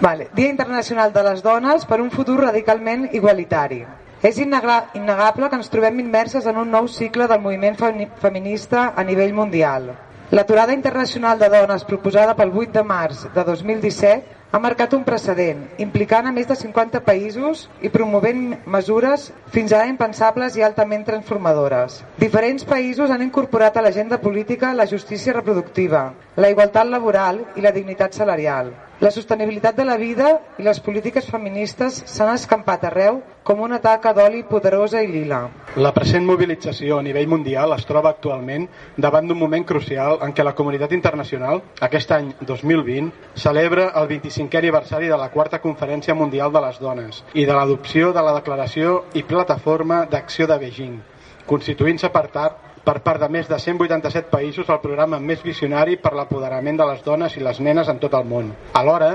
Vale. Dia Internacional de les Dones per un futur radicalment igualitari. És innegable que ens trobem immerses en un nou cicle del moviment feminista a nivell mundial. L'aturada internacional de dones proposada pel 8 de març de 2017 ha marcat un precedent, implicant a més de 50 països i promovent mesures fins ara impensables i altament transformadores. Diferents països han incorporat a l'agenda política la justícia reproductiva, la igualtat laboral i la dignitat salarial. La sostenibilitat de la vida i les polítiques feministes s'han escampat arreu com una taca d'oli poderosa i lila. La present mobilització a nivell mundial es troba actualment davant d'un moment crucial en què la comunitat internacional, aquest any 2020, celebra el 25è aniversari de la quarta Conferència Mundial de les Dones i de l'adopció de la Declaració i Plataforma d'Acció de Beijing, constituint-se per tard per part de més de 187 països el programa més visionari per l'apoderament de les dones i les nenes en tot el món. Alhora,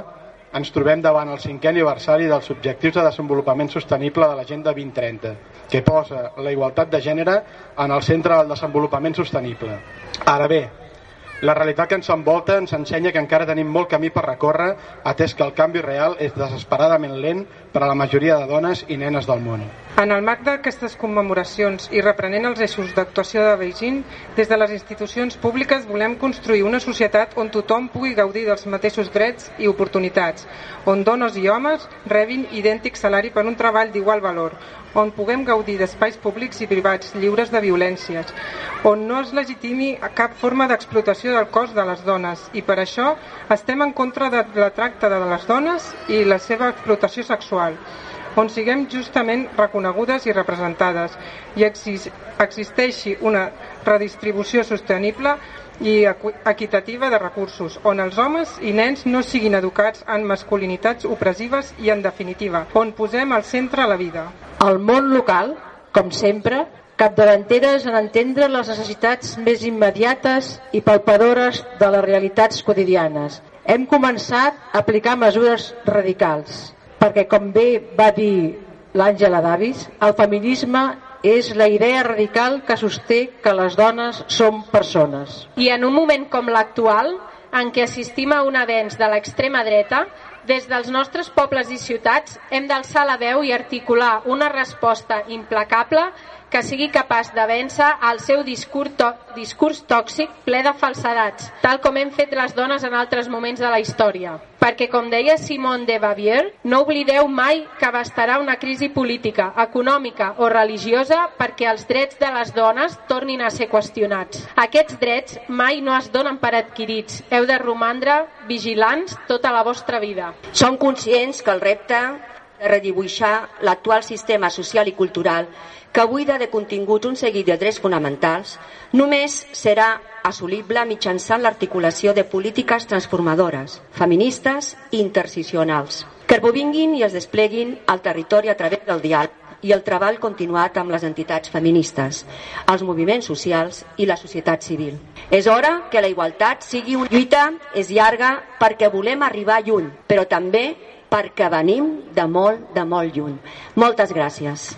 ens trobem davant el cinquè aniversari dels Objectius de Desenvolupament Sostenible de l'Agenda 2030, que posa la igualtat de gènere en el centre del desenvolupament sostenible. Ara bé, la realitat que ens envolta ens ensenya que encara tenim molt camí per recórrer, atès que el canvi real és desesperadament lent per a la majoria de dones i nenes del món. En el marc d'aquestes commemoracions i reprenent els eixos d'actuació de Beijing, des de les institucions públiques volem construir una societat on tothom pugui gaudir dels mateixos drets i oportunitats, on dones i homes rebin idèntic salari per un treball d'igual valor, on puguem gaudir d'espais públics i privats lliures de violències, on no es legitimi cap forma d'explotació del cos de les dones. I per això estem en contra de la tracta de les dones i la seva explotació sexual on siguem justament reconegudes i representades i existeixi una redistribució sostenible i equitativa de recursos, on els homes i nens no siguin educats en masculinitats opressives i, en definitiva, on posem al centre la vida. El món local, com sempre, capdavanteres en entendre les necessitats més immediates i palpadores de les realitats quotidianes. Hem començat a aplicar mesures radicals, perquè, com bé va dir l'Àngela Davis, el feminisme és la idea radical que sosté que les dones som persones. I en un moment com l'actual, en què assistim a un avenç de l'extrema dreta, des dels nostres pobles i ciutats hem d'alçar la veu i articular una resposta implacable que sigui capaç de vèncer el seu discurs, discurs tòxic ple de falsedats, tal com hem fet les dones en altres moments de la història. Perquè, com deia Simone de Bavier, no oblideu mai que bastarà una crisi política, econòmica o religiosa perquè els drets de les dones tornin a ser qüestionats. Aquests drets mai no es donen per adquirits. Heu de romandre vigilants tota la vostra vida. Som conscients que el repte de redibuixar l'actual sistema social i cultural que buida de continguts un seguit de drets fonamentals, només serà assolible mitjançant l'articulació de polítiques transformadores, feministes i intercisionals, que vinguin i es despleguin al territori a través del diàleg, i el treball continuat amb les entitats feministes, els moviments socials i la societat civil. És hora que la igualtat sigui una lluita, és llarga perquè volem arribar lluny, però també perquè venim de molt, de molt lluny. Moltes gràcies.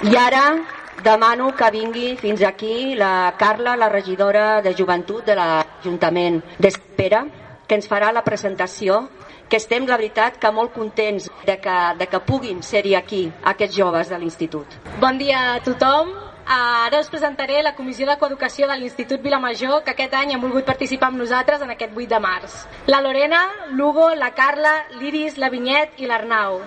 I ara demano que vingui fins aquí la Carla, la regidora de Joventut de l'Ajuntament d'Espera, que ens farà la presentació que estem, la veritat, que molt contents de que, de que puguin ser-hi aquí, aquests joves de l'Institut. Bon dia a tothom. Ara us presentaré la Comissió de Coeducació de l'Institut Vilamajor, que aquest any han volgut participar amb nosaltres en aquest 8 de març. La Lorena, l'Hugo, la Carla, l'Iris, la Vinyet i l'Arnau.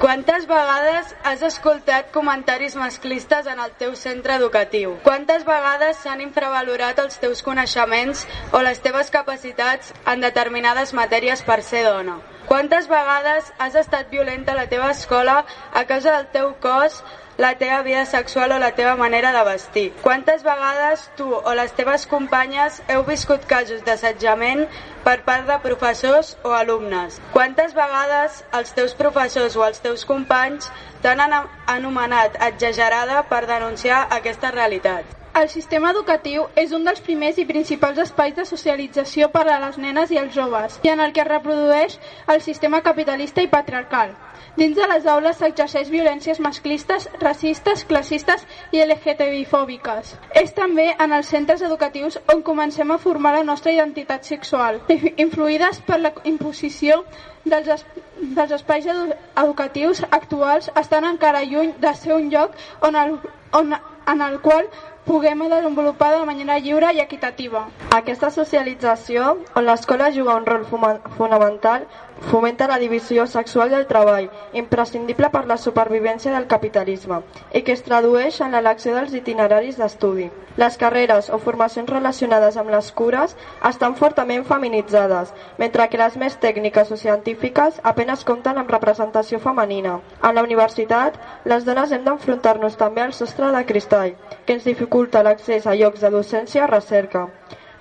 Quantes vegades has escoltat comentaris masclistes en el teu centre educatiu? Quantes vegades s'han infravalorat els teus coneixements o les teves capacitats en determinades matèries per ser dona? Quantes vegades has estat violenta a la teva escola a causa del teu cos, la teva vida sexual o la teva manera de vestir. Quantes vegades tu o les teves companyes heu viscut casos d'assetjament per part de professors o alumnes? Quantes vegades els teus professors o els teus companys t'han anomenat exagerada per denunciar aquesta realitat? El sistema educatiu és un dels primers i principals espais de socialització per a les nenes i els joves i en el que es reprodueix el sistema capitalista i patriarcal. Dins de les aules s'exerceix violències masclistes, racistes, classistes i LGTBI-fòbiques. És també en els centres educatius on comencem a formar la nostra identitat sexual, influïdes per la imposició dels, es, dels espais edu educatius actuals estan encara lluny de ser un lloc on, el, on en el qual puguem desenvolupar de manera lliure i equitativa. Aquesta socialització, on l'escola juga un rol fonamental, fomenta la divisió sexual del treball, imprescindible per la supervivència del capitalisme, i que es tradueix en l'elecció dels itineraris d'estudi. Les carreres o formacions relacionades amb les cures estan fortament feminitzades, mentre que les més tècniques o científiques apenes compten amb representació femenina. A la universitat, les dones hem d'enfrontar-nos també al sostre de cristall, que ens dificulta l'accés a llocs de docència i recerca.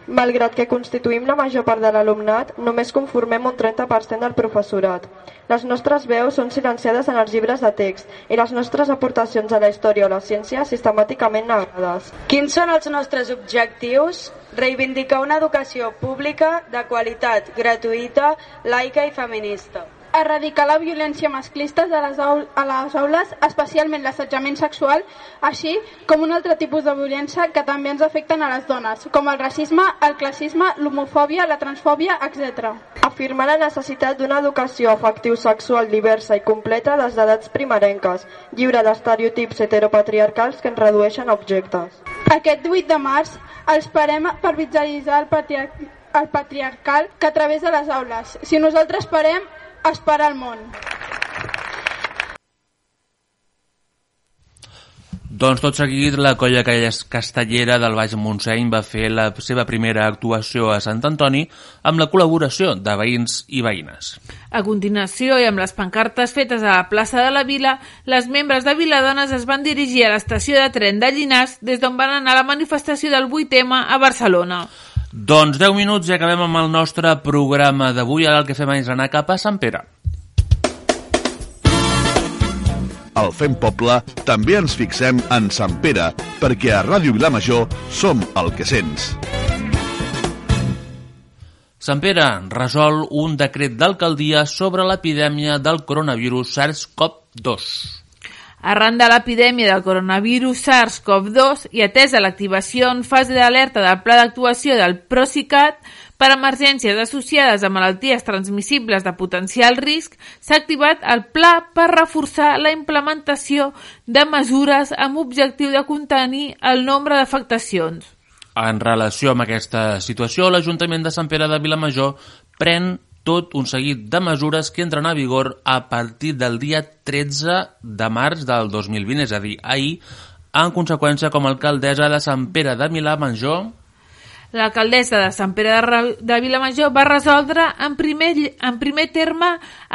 Malgrat que constituïm la major part de l'alumnat, només conformem un 30% del professorat. Les nostres veus són silenciades en els llibres de text i les nostres aportacions a la història o la ciència sistemàticament negades. Quins són els nostres objectius? Reivindicar una educació pública de qualitat, gratuïta, laica i feminista erradicar la violència masclista de les a les aules, especialment l'assetjament sexual, així com un altre tipus de violència que també ens afecten a les dones, com el racisme, el classisme, l'homofòbia, la transfòbia, etc. Afirmar la necessitat d'una educació afectiu-sexual diversa i completa des d'edats primerenques, lliure d'estereotips heteropatriarcals que ens redueixen a objectes. Aquest 8 de març els parem per visualitzar el patriarcat el patriarcal que a través de les aules. Si nosaltres parem, es para el món. Doncs tot seguit, la colla castellera del Baix Montseny va fer la seva primera actuació a Sant Antoni amb la col·laboració de veïns i veïnes. A continuació, i amb les pancartes fetes a la plaça de la Vila, les membres de Viladones es van dirigir a l'estació de tren de Llinars, des d'on van anar a la manifestació del 8M a Barcelona. Doncs 10 minuts i acabem amb el nostre programa d'avui. Ara el que fem és anar cap a Sant Pere. Al Fem Poble també ens fixem en Sant Pere, perquè a Ràdio Vilamajor som el que sents. Sant Pere resol un decret d'alcaldia sobre l'epidèmia del coronavirus SARS-CoV-2. Arran de l'epidèmia del coronavirus SARS-CoV-2 i atesa l'activació en fase d'alerta del pla d'actuació del Procicat per emergències associades a malalties transmissibles de potencial risc, s'ha activat el pla per reforçar la implementació de mesures amb objectiu de contenir el nombre d'afectacions. En relació amb aquesta situació, l'Ajuntament de Sant Pere de Vilamajor pren tot un seguit de mesures que entren a vigor a partir del dia 13 de març del 2020, és a dir, ahir, en conseqüència com a alcaldessa de Sant Pere de Milà Major L'alcaldessa de Sant Pere de, de Vilamajor va resoldre en primer, en primer terme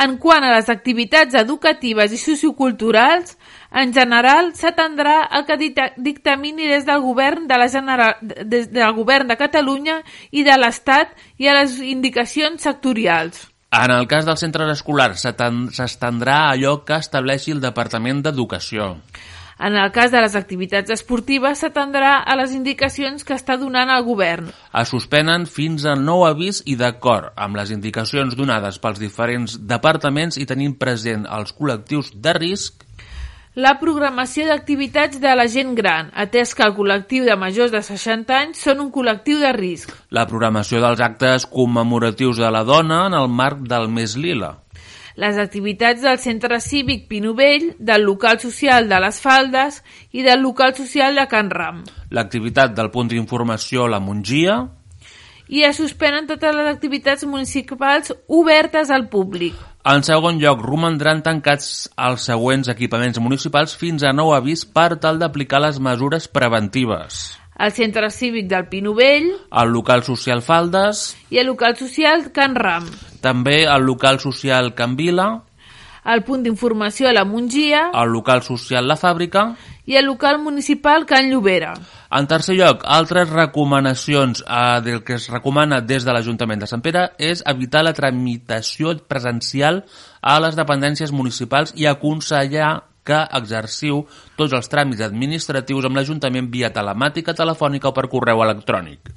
en quant a les activitats educatives i socioculturals, en general s'atendrà el que dictamini des del govern de la General, des del govern de Catalunya i de l'Estat i a les indicacions sectorials. En el cas dels centres escolars, s'estendrà allò que estableixi el Departament d'Educació. En el cas de les activitats esportives, s'atendrà a les indicacions que està donant el govern. Es suspenen fins a nou avís i d'acord amb les indicacions donades pels diferents departaments i tenint present els col·lectius de risc, La programació d'activitats de la gent gran, atès que el col·lectiu de majors de 60 anys són un col·lectiu de risc. la programació dels actes commemoratius de la dona en el marc del mes lila, Les activitats del Centre Cívic Pinovell, del local social de les Faldes i del local social de Can Ram. l'activitat del punt d'informació La Mongia, I es suspenen totes les activitats municipals obertes al públic. En segon lloc, romandran tancats els següents equipaments municipals fins a nou avís per tal d'aplicar les mesures preventives. El Centre Cívic del Pinovell El local social Faldes, i el local social Can Ram. també el local social Can Vila, El punt d'informació a la Mongia el local social La Fàbrica. i el local municipal Can Llobera. En tercer lloc, altres recomanacions eh, del que es recomana des de l'Ajuntament de Sant Pere és evitar la tramitació presencial a les dependències municipals i aconsellar que exerciu tots els tràmits administratius amb l'Ajuntament via telemàtica, telefònica o per correu electrònic.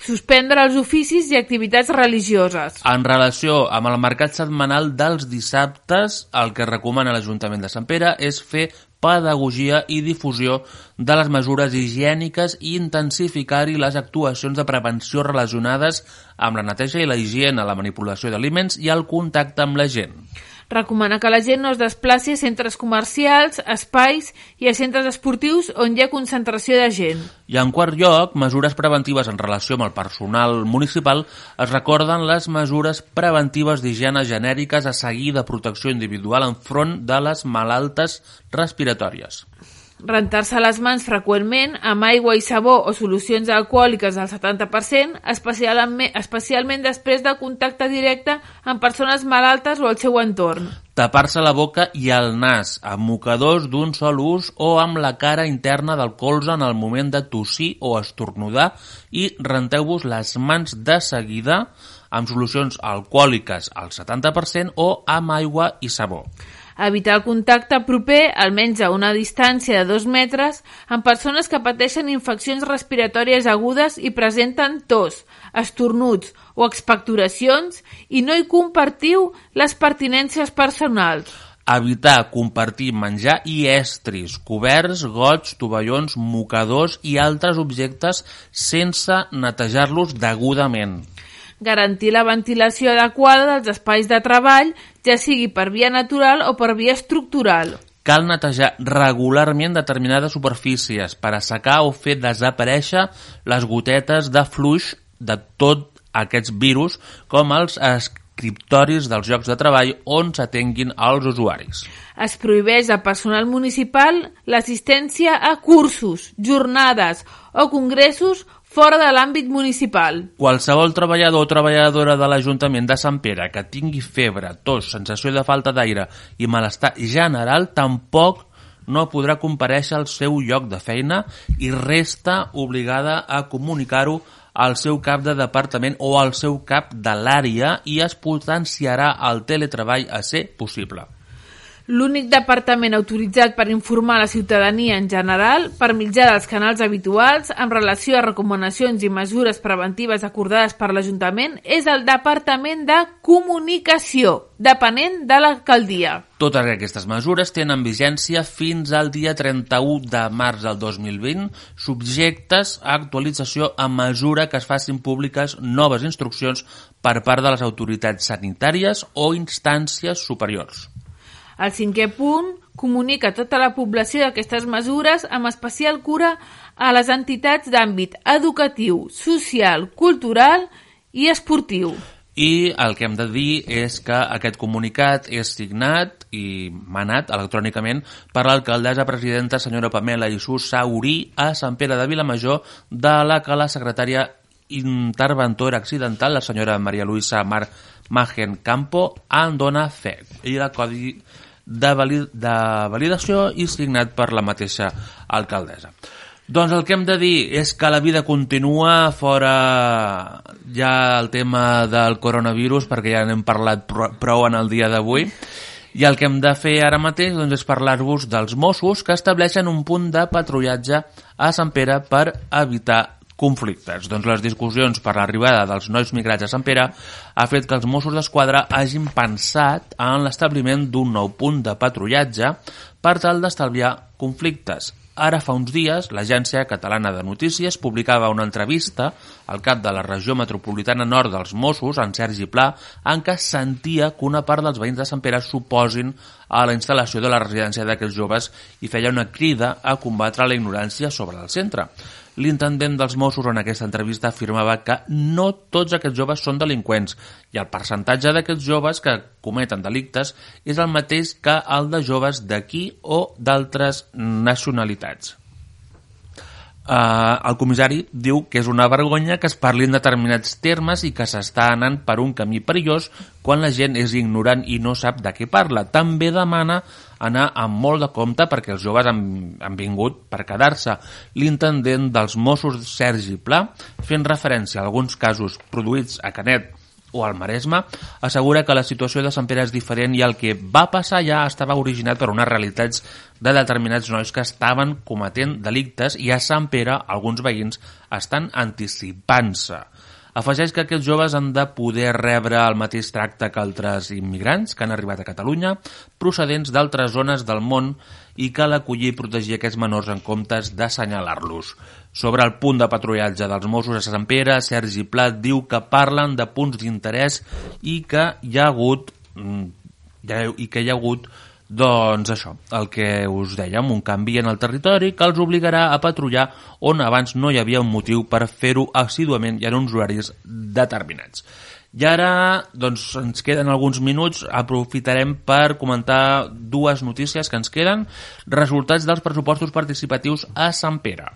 Suspendre els oficis i activitats religioses. En relació amb el mercat setmanal dels dissabtes, el que recomana l'Ajuntament de Sant Pere és fer pedagogia i difusió de les mesures higièniques i intensificar-hi les actuacions de prevenció relacionades amb la neteja i la higiene, la manipulació d'aliments i el contacte amb la gent. Recomana que la gent no es desplaci a centres comercials, espais i a centres esportius on hi ha concentració de gent. I en quart lloc, mesures preventives en relació amb el personal municipal es recorden les mesures preventives d'higiene genèriques a seguir de protecció individual enfront de les malaltes respiratòries. Rentar-se les mans freqüentment amb aigua i sabó o solucions alcohòliques al 70%, especialment, especialment després del contacte directe amb persones malaltes o al seu entorn. Tapar-se la boca i el nas amb mocadors d'un sol ús o amb la cara interna del colze en el moment de tossir o estornudar i renteu-vos les mans de seguida amb solucions alcohòliques al 70% o amb aigua i sabó. Evitar el contacte proper, almenys a una distància de dos metres, amb persones que pateixen infeccions respiratòries agudes i presenten tos, estornuts o expectoracions i no hi compartiu les pertinències personals. Evitar compartir menjar i estris, coberts, gots, tovallons, mocadors i altres objectes sense netejar-los degudament. Garantir la ventilació adequada dels espais de treball, ja sigui per via natural o per via estructural. Cal netejar regularment determinades superfícies per assecar o fer desaparèixer les gotetes de fluix de tot aquests virus, com els escriptoris dels llocs de treball on s'atenguin els usuaris. Es prohibeix al personal municipal l'assistència a cursos, jornades o congressos fora de l'àmbit municipal. Qualsevol treballador o treballadora de l'Ajuntament de Sant Pere que tingui febre, tos, sensació de falta d'aire i malestar general tampoc no podrà compareixer al seu lloc de feina i resta obligada a comunicar-ho al seu cap de departament o al seu cap de l'àrea i es potenciarà el teletreball a ser possible. L'únic departament autoritzat per informar la ciutadania en general per mitjà dels canals habituals en relació a recomanacions i mesures preventives acordades per l'Ajuntament és el Departament de Comunicació, depenent de l'alcaldia. Totes aquestes mesures tenen vigència fins al dia 31 de març del 2020, subjectes a actualització a mesura que es facin públiques noves instruccions per part de les autoritats sanitàries o instàncies superiors. El cinquè punt comunica tota la població d'aquestes mesures amb especial cura a les entitats d'àmbit educatiu, social, cultural i esportiu. I el que hem de dir és que aquest comunicat és signat i manat electrònicament per l'alcaldessa presidenta senyora Pamela Issús Saurí a Sant Pere de Vilamajor de la que la secretària interventora accidental, la senyora Maria Luisa Mar Magen Campo, en dona fe. I el codi de, valid de validació i signat per la mateixa alcaldessa. Doncs el que hem de dir és que la vida continua fora ja el tema del coronavirus, perquè ja n'hem parlat pr- prou en el dia d'avui, i el que hem de fer ara mateix doncs, és parlar-vos dels Mossos que estableixen un punt de patrullatge a Sant Pere per evitar conflictes. Doncs les discussions per l'arribada dels nois migrats a Sant Pere ha fet que els Mossos d'Esquadra hagin pensat en l'establiment d'un nou punt de patrullatge per tal d'estalviar conflictes. Ara fa uns dies, l'Agència Catalana de Notícies publicava una entrevista al cap de la regió metropolitana nord dels Mossos, en Sergi Pla, en què sentia que una part dels veïns de Sant Pere s'oposin a la instal·lació de la residència d'aquests joves i feia una crida a combatre la ignorància sobre el centre. L'intendent dels Mossos en aquesta entrevista afirmava que no tots aquests joves són delinqüents i el percentatge d'aquests joves que cometen delictes és el mateix que el de joves d'aquí o d'altres nacionalitats. Uh, el comissari diu que és una vergonya que es parli en determinats termes i que s'està anant per un camí perillós quan la gent és ignorant i no sap de què parla. També demana anar amb molt de compte perquè els joves han, han vingut per quedar-se. L'intendent dels Mossos, Sergi Pla, fent referència a alguns casos produïts a Canet o al Maresme, assegura que la situació de Sant Pere és diferent i el que va passar ja estava originat per unes realitats de determinats nois que estaven cometent delictes i a Sant Pere alguns veïns estan anticipant-se. Afegeix que aquests joves han de poder rebre el mateix tracte que altres immigrants que han arribat a Catalunya, procedents d'altres zones del món i cal acollir i protegir aquests menors en comptes d'assenyalar-los. Sobre el punt de patrullatge dels Mossos a Sant Pere, Sergi Plat diu que parlen de punts d'interès i que hi ha hagut mm, i que hi ha hagut doncs això, el que us dèiem, un canvi en el territori que els obligarà a patrullar on abans no hi havia un motiu per fer-ho assiduament i en uns horaris determinats. I ara, doncs, ens queden alguns minuts, aprofitarem per comentar dues notícies que ens queden. Resultats dels pressupostos participatius a Sant Pere.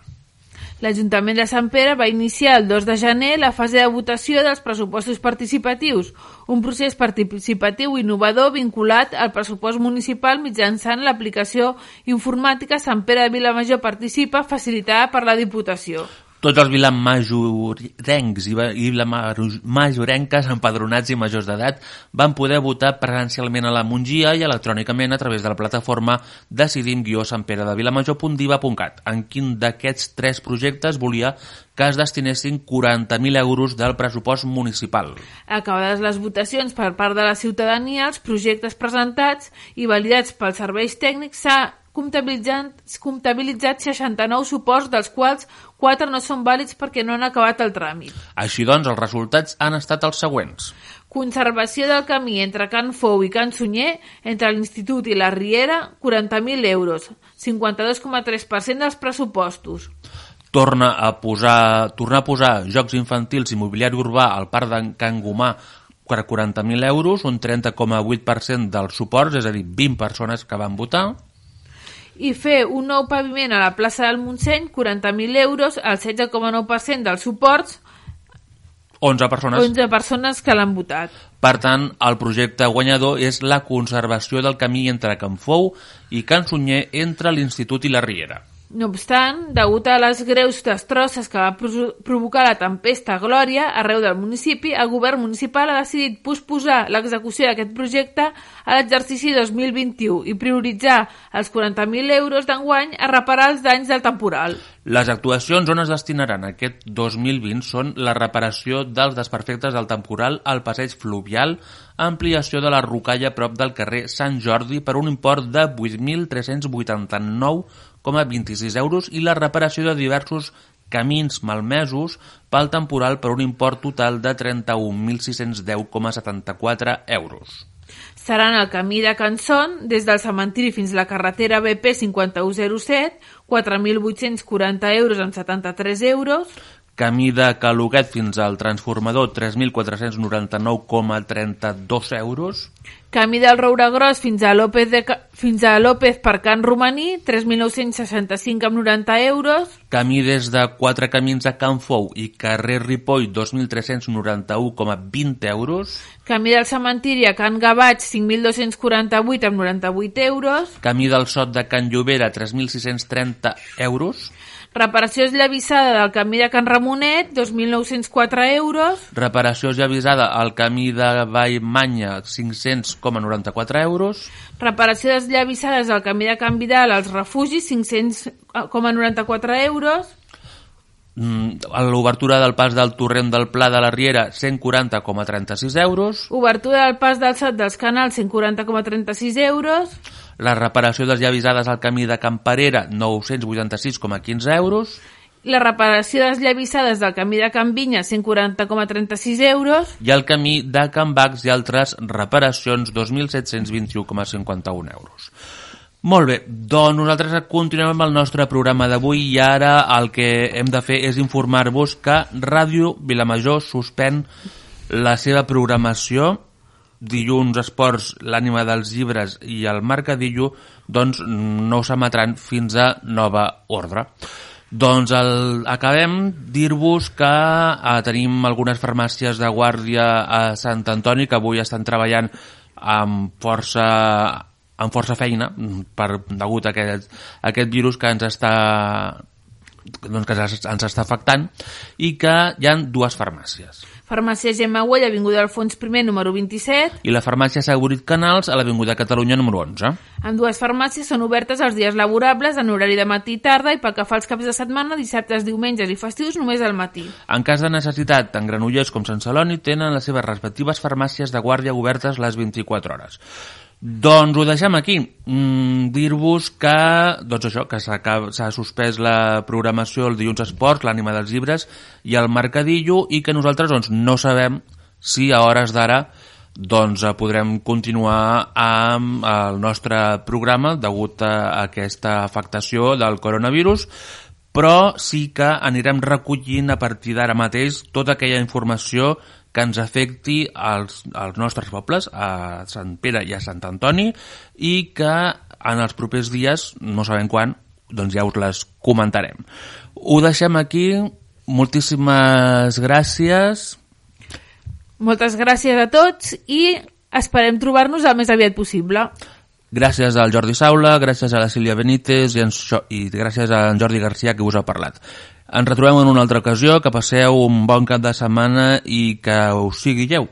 L'Ajuntament de Sant Pere va iniciar el 2 de gener la fase de votació dels pressupostos participatius, un procés participatiu innovador vinculat al pressupost municipal mitjançant l'aplicació informàtica Sant Pere de Vilamajor Participa facilitada per la Diputació. Tots els vilamajorencs i vilamajorenques empadronats i majors d'edat van poder votar presencialment a la Mongia i electrònicament a través de la plataforma decidim-santperedevilamajor.diva.cat. En quin d'aquests tres projectes volia que es destinessin 40.000 euros del pressupost municipal. Acabades les votacions per part de la ciutadania, els projectes presentats i validats pels serveis tècnics s'ha comptabilitzat, comptabilitzat 69 suports, dels quals 4 no són vàlids perquè no han acabat el tràmit. Així doncs, els resultats han estat els següents. Conservació del camí entre Can Fou i Can Sunyer, entre l'Institut i la Riera, 40.000 euros, 52,3% dels pressupostos. Torna a posar, tornar a posar jocs infantils i mobiliari urbà al parc de Can Gomà per 40.000 euros, un 30,8% dels suports, és a dir, 20 persones que van votar. I fer un nou paviment a la plaça del Montseny, 40.000 euros, el 16,9% dels suports, 11 persones. 11 persones que l'han votat. Per tant, el projecte guanyador és la conservació del camí entre Can Fou i Can Sunyer entre l'Institut i la Riera. No obstant, degut a les greus destrosses que va pro- provocar la tempesta Glòria arreu del municipi, el govern municipal ha decidit posposar l'execució d'aquest projecte a l'exercici 2021 i prioritzar els 40.000 euros d'enguany a reparar els danys del temporal. Les actuacions on es destinaran aquest 2020 són la reparació dels desperfectes del temporal al passeig fluvial, ampliació de la rocalla prop del carrer Sant Jordi per un import de 8.389,26 euros i la reparació de diversos camins malmesos pel temporal per un import total de 31.610,74 euros. Seran el camí de Canson, des del cementiri fins a la carretera BP 5107, 4.840 euros amb 73 euros, Camí de Caluguet fins al transformador, 3.499,32 euros. camí del Roure Gros fins a López, de, fins a López per Can Romaní, 3.965 amb 90 euros, Camí des de Quatre Camins a Can Fou i carrer Ripoll, 2.391,20 euros. camí del cementiri a Can Gavatx, 5.248 amb 98 euros, Camí del Sot de Can Llobera, 3.630 euros. Reparació esllavissada del camí de Can Ramonet, 2.904 euros. Reparació ja avisada al camí de Vallmanya, 500,94 euros. Reparació desllavissades al camí de Can Vidal als refugis, 500,94 euros. Mm, L'obertura del pas del torrent del Pla de la Riera, 140,36 euros. Obertura del pas del Sot dels Canals, 140,36 euros. La reparació de les llavisades al camí de Camparera, 986,15 euros. La reparació de les llavissades del camí de Can Vinya, 140,36 euros. I el camí de Can Bacs i altres reparacions, 2.721,51 euros. Molt bé, doncs nosaltres continuem amb el nostre programa d'avui i ara el que hem de fer és informar-vos que Ràdio Vilamajor suspèn la seva programació dilluns esports, l'ànima dels llibres i el mercadillo doncs no s'emetran fins a nova ordre. Doncs el, acabem dir-vos que eh, tenim algunes farmàcies de guàrdia a Sant Antoni que avui estan treballant amb força amb força feina per, degut a aquest, a aquest virus que ens està doncs que ens, està afectant i que hi han dues farmàcies. Farmàcia Gemma Güell, Avinguda Alfons I, número 27. I la farmàcia Segurit Canals a l'Avinguda Catalunya número 11. En dues farmàcies són obertes els dies laborables en horari de matí i tarda i pel que fa als caps de setmana, dissabtes, diumenges i festius només al matí. En cas de necessitat, tant Granollers com Sant Celoni tenen les seves respectives farmàcies de guàrdia obertes les 24 hores. Doncs ho deixem aquí. Mm, Dir-vos que, doncs això, que s'ha suspès la programació el dilluns esports, l'ànima dels llibres i el mercadillo i que nosaltres doncs, no sabem si a hores d'ara doncs podrem continuar amb el nostre programa degut a aquesta afectació del coronavirus però sí que anirem recollint a partir d'ara mateix tota aquella informació que ens afecti als, als nostres pobles, a Sant Pere i a Sant Antoni, i que en els propers dies, no sabem quan, doncs ja us les comentarem. Ho deixem aquí, moltíssimes gràcies. Moltes gràcies a tots i esperem trobar-nos el més aviat possible. Gràcies al Jordi Saula, gràcies a la Sílvia Benítez i, en, i gràcies a en Jordi Garcia que us ha parlat. Ens retrobem en una altra ocasió, que passeu un bon cap de setmana i que us sigui lleu.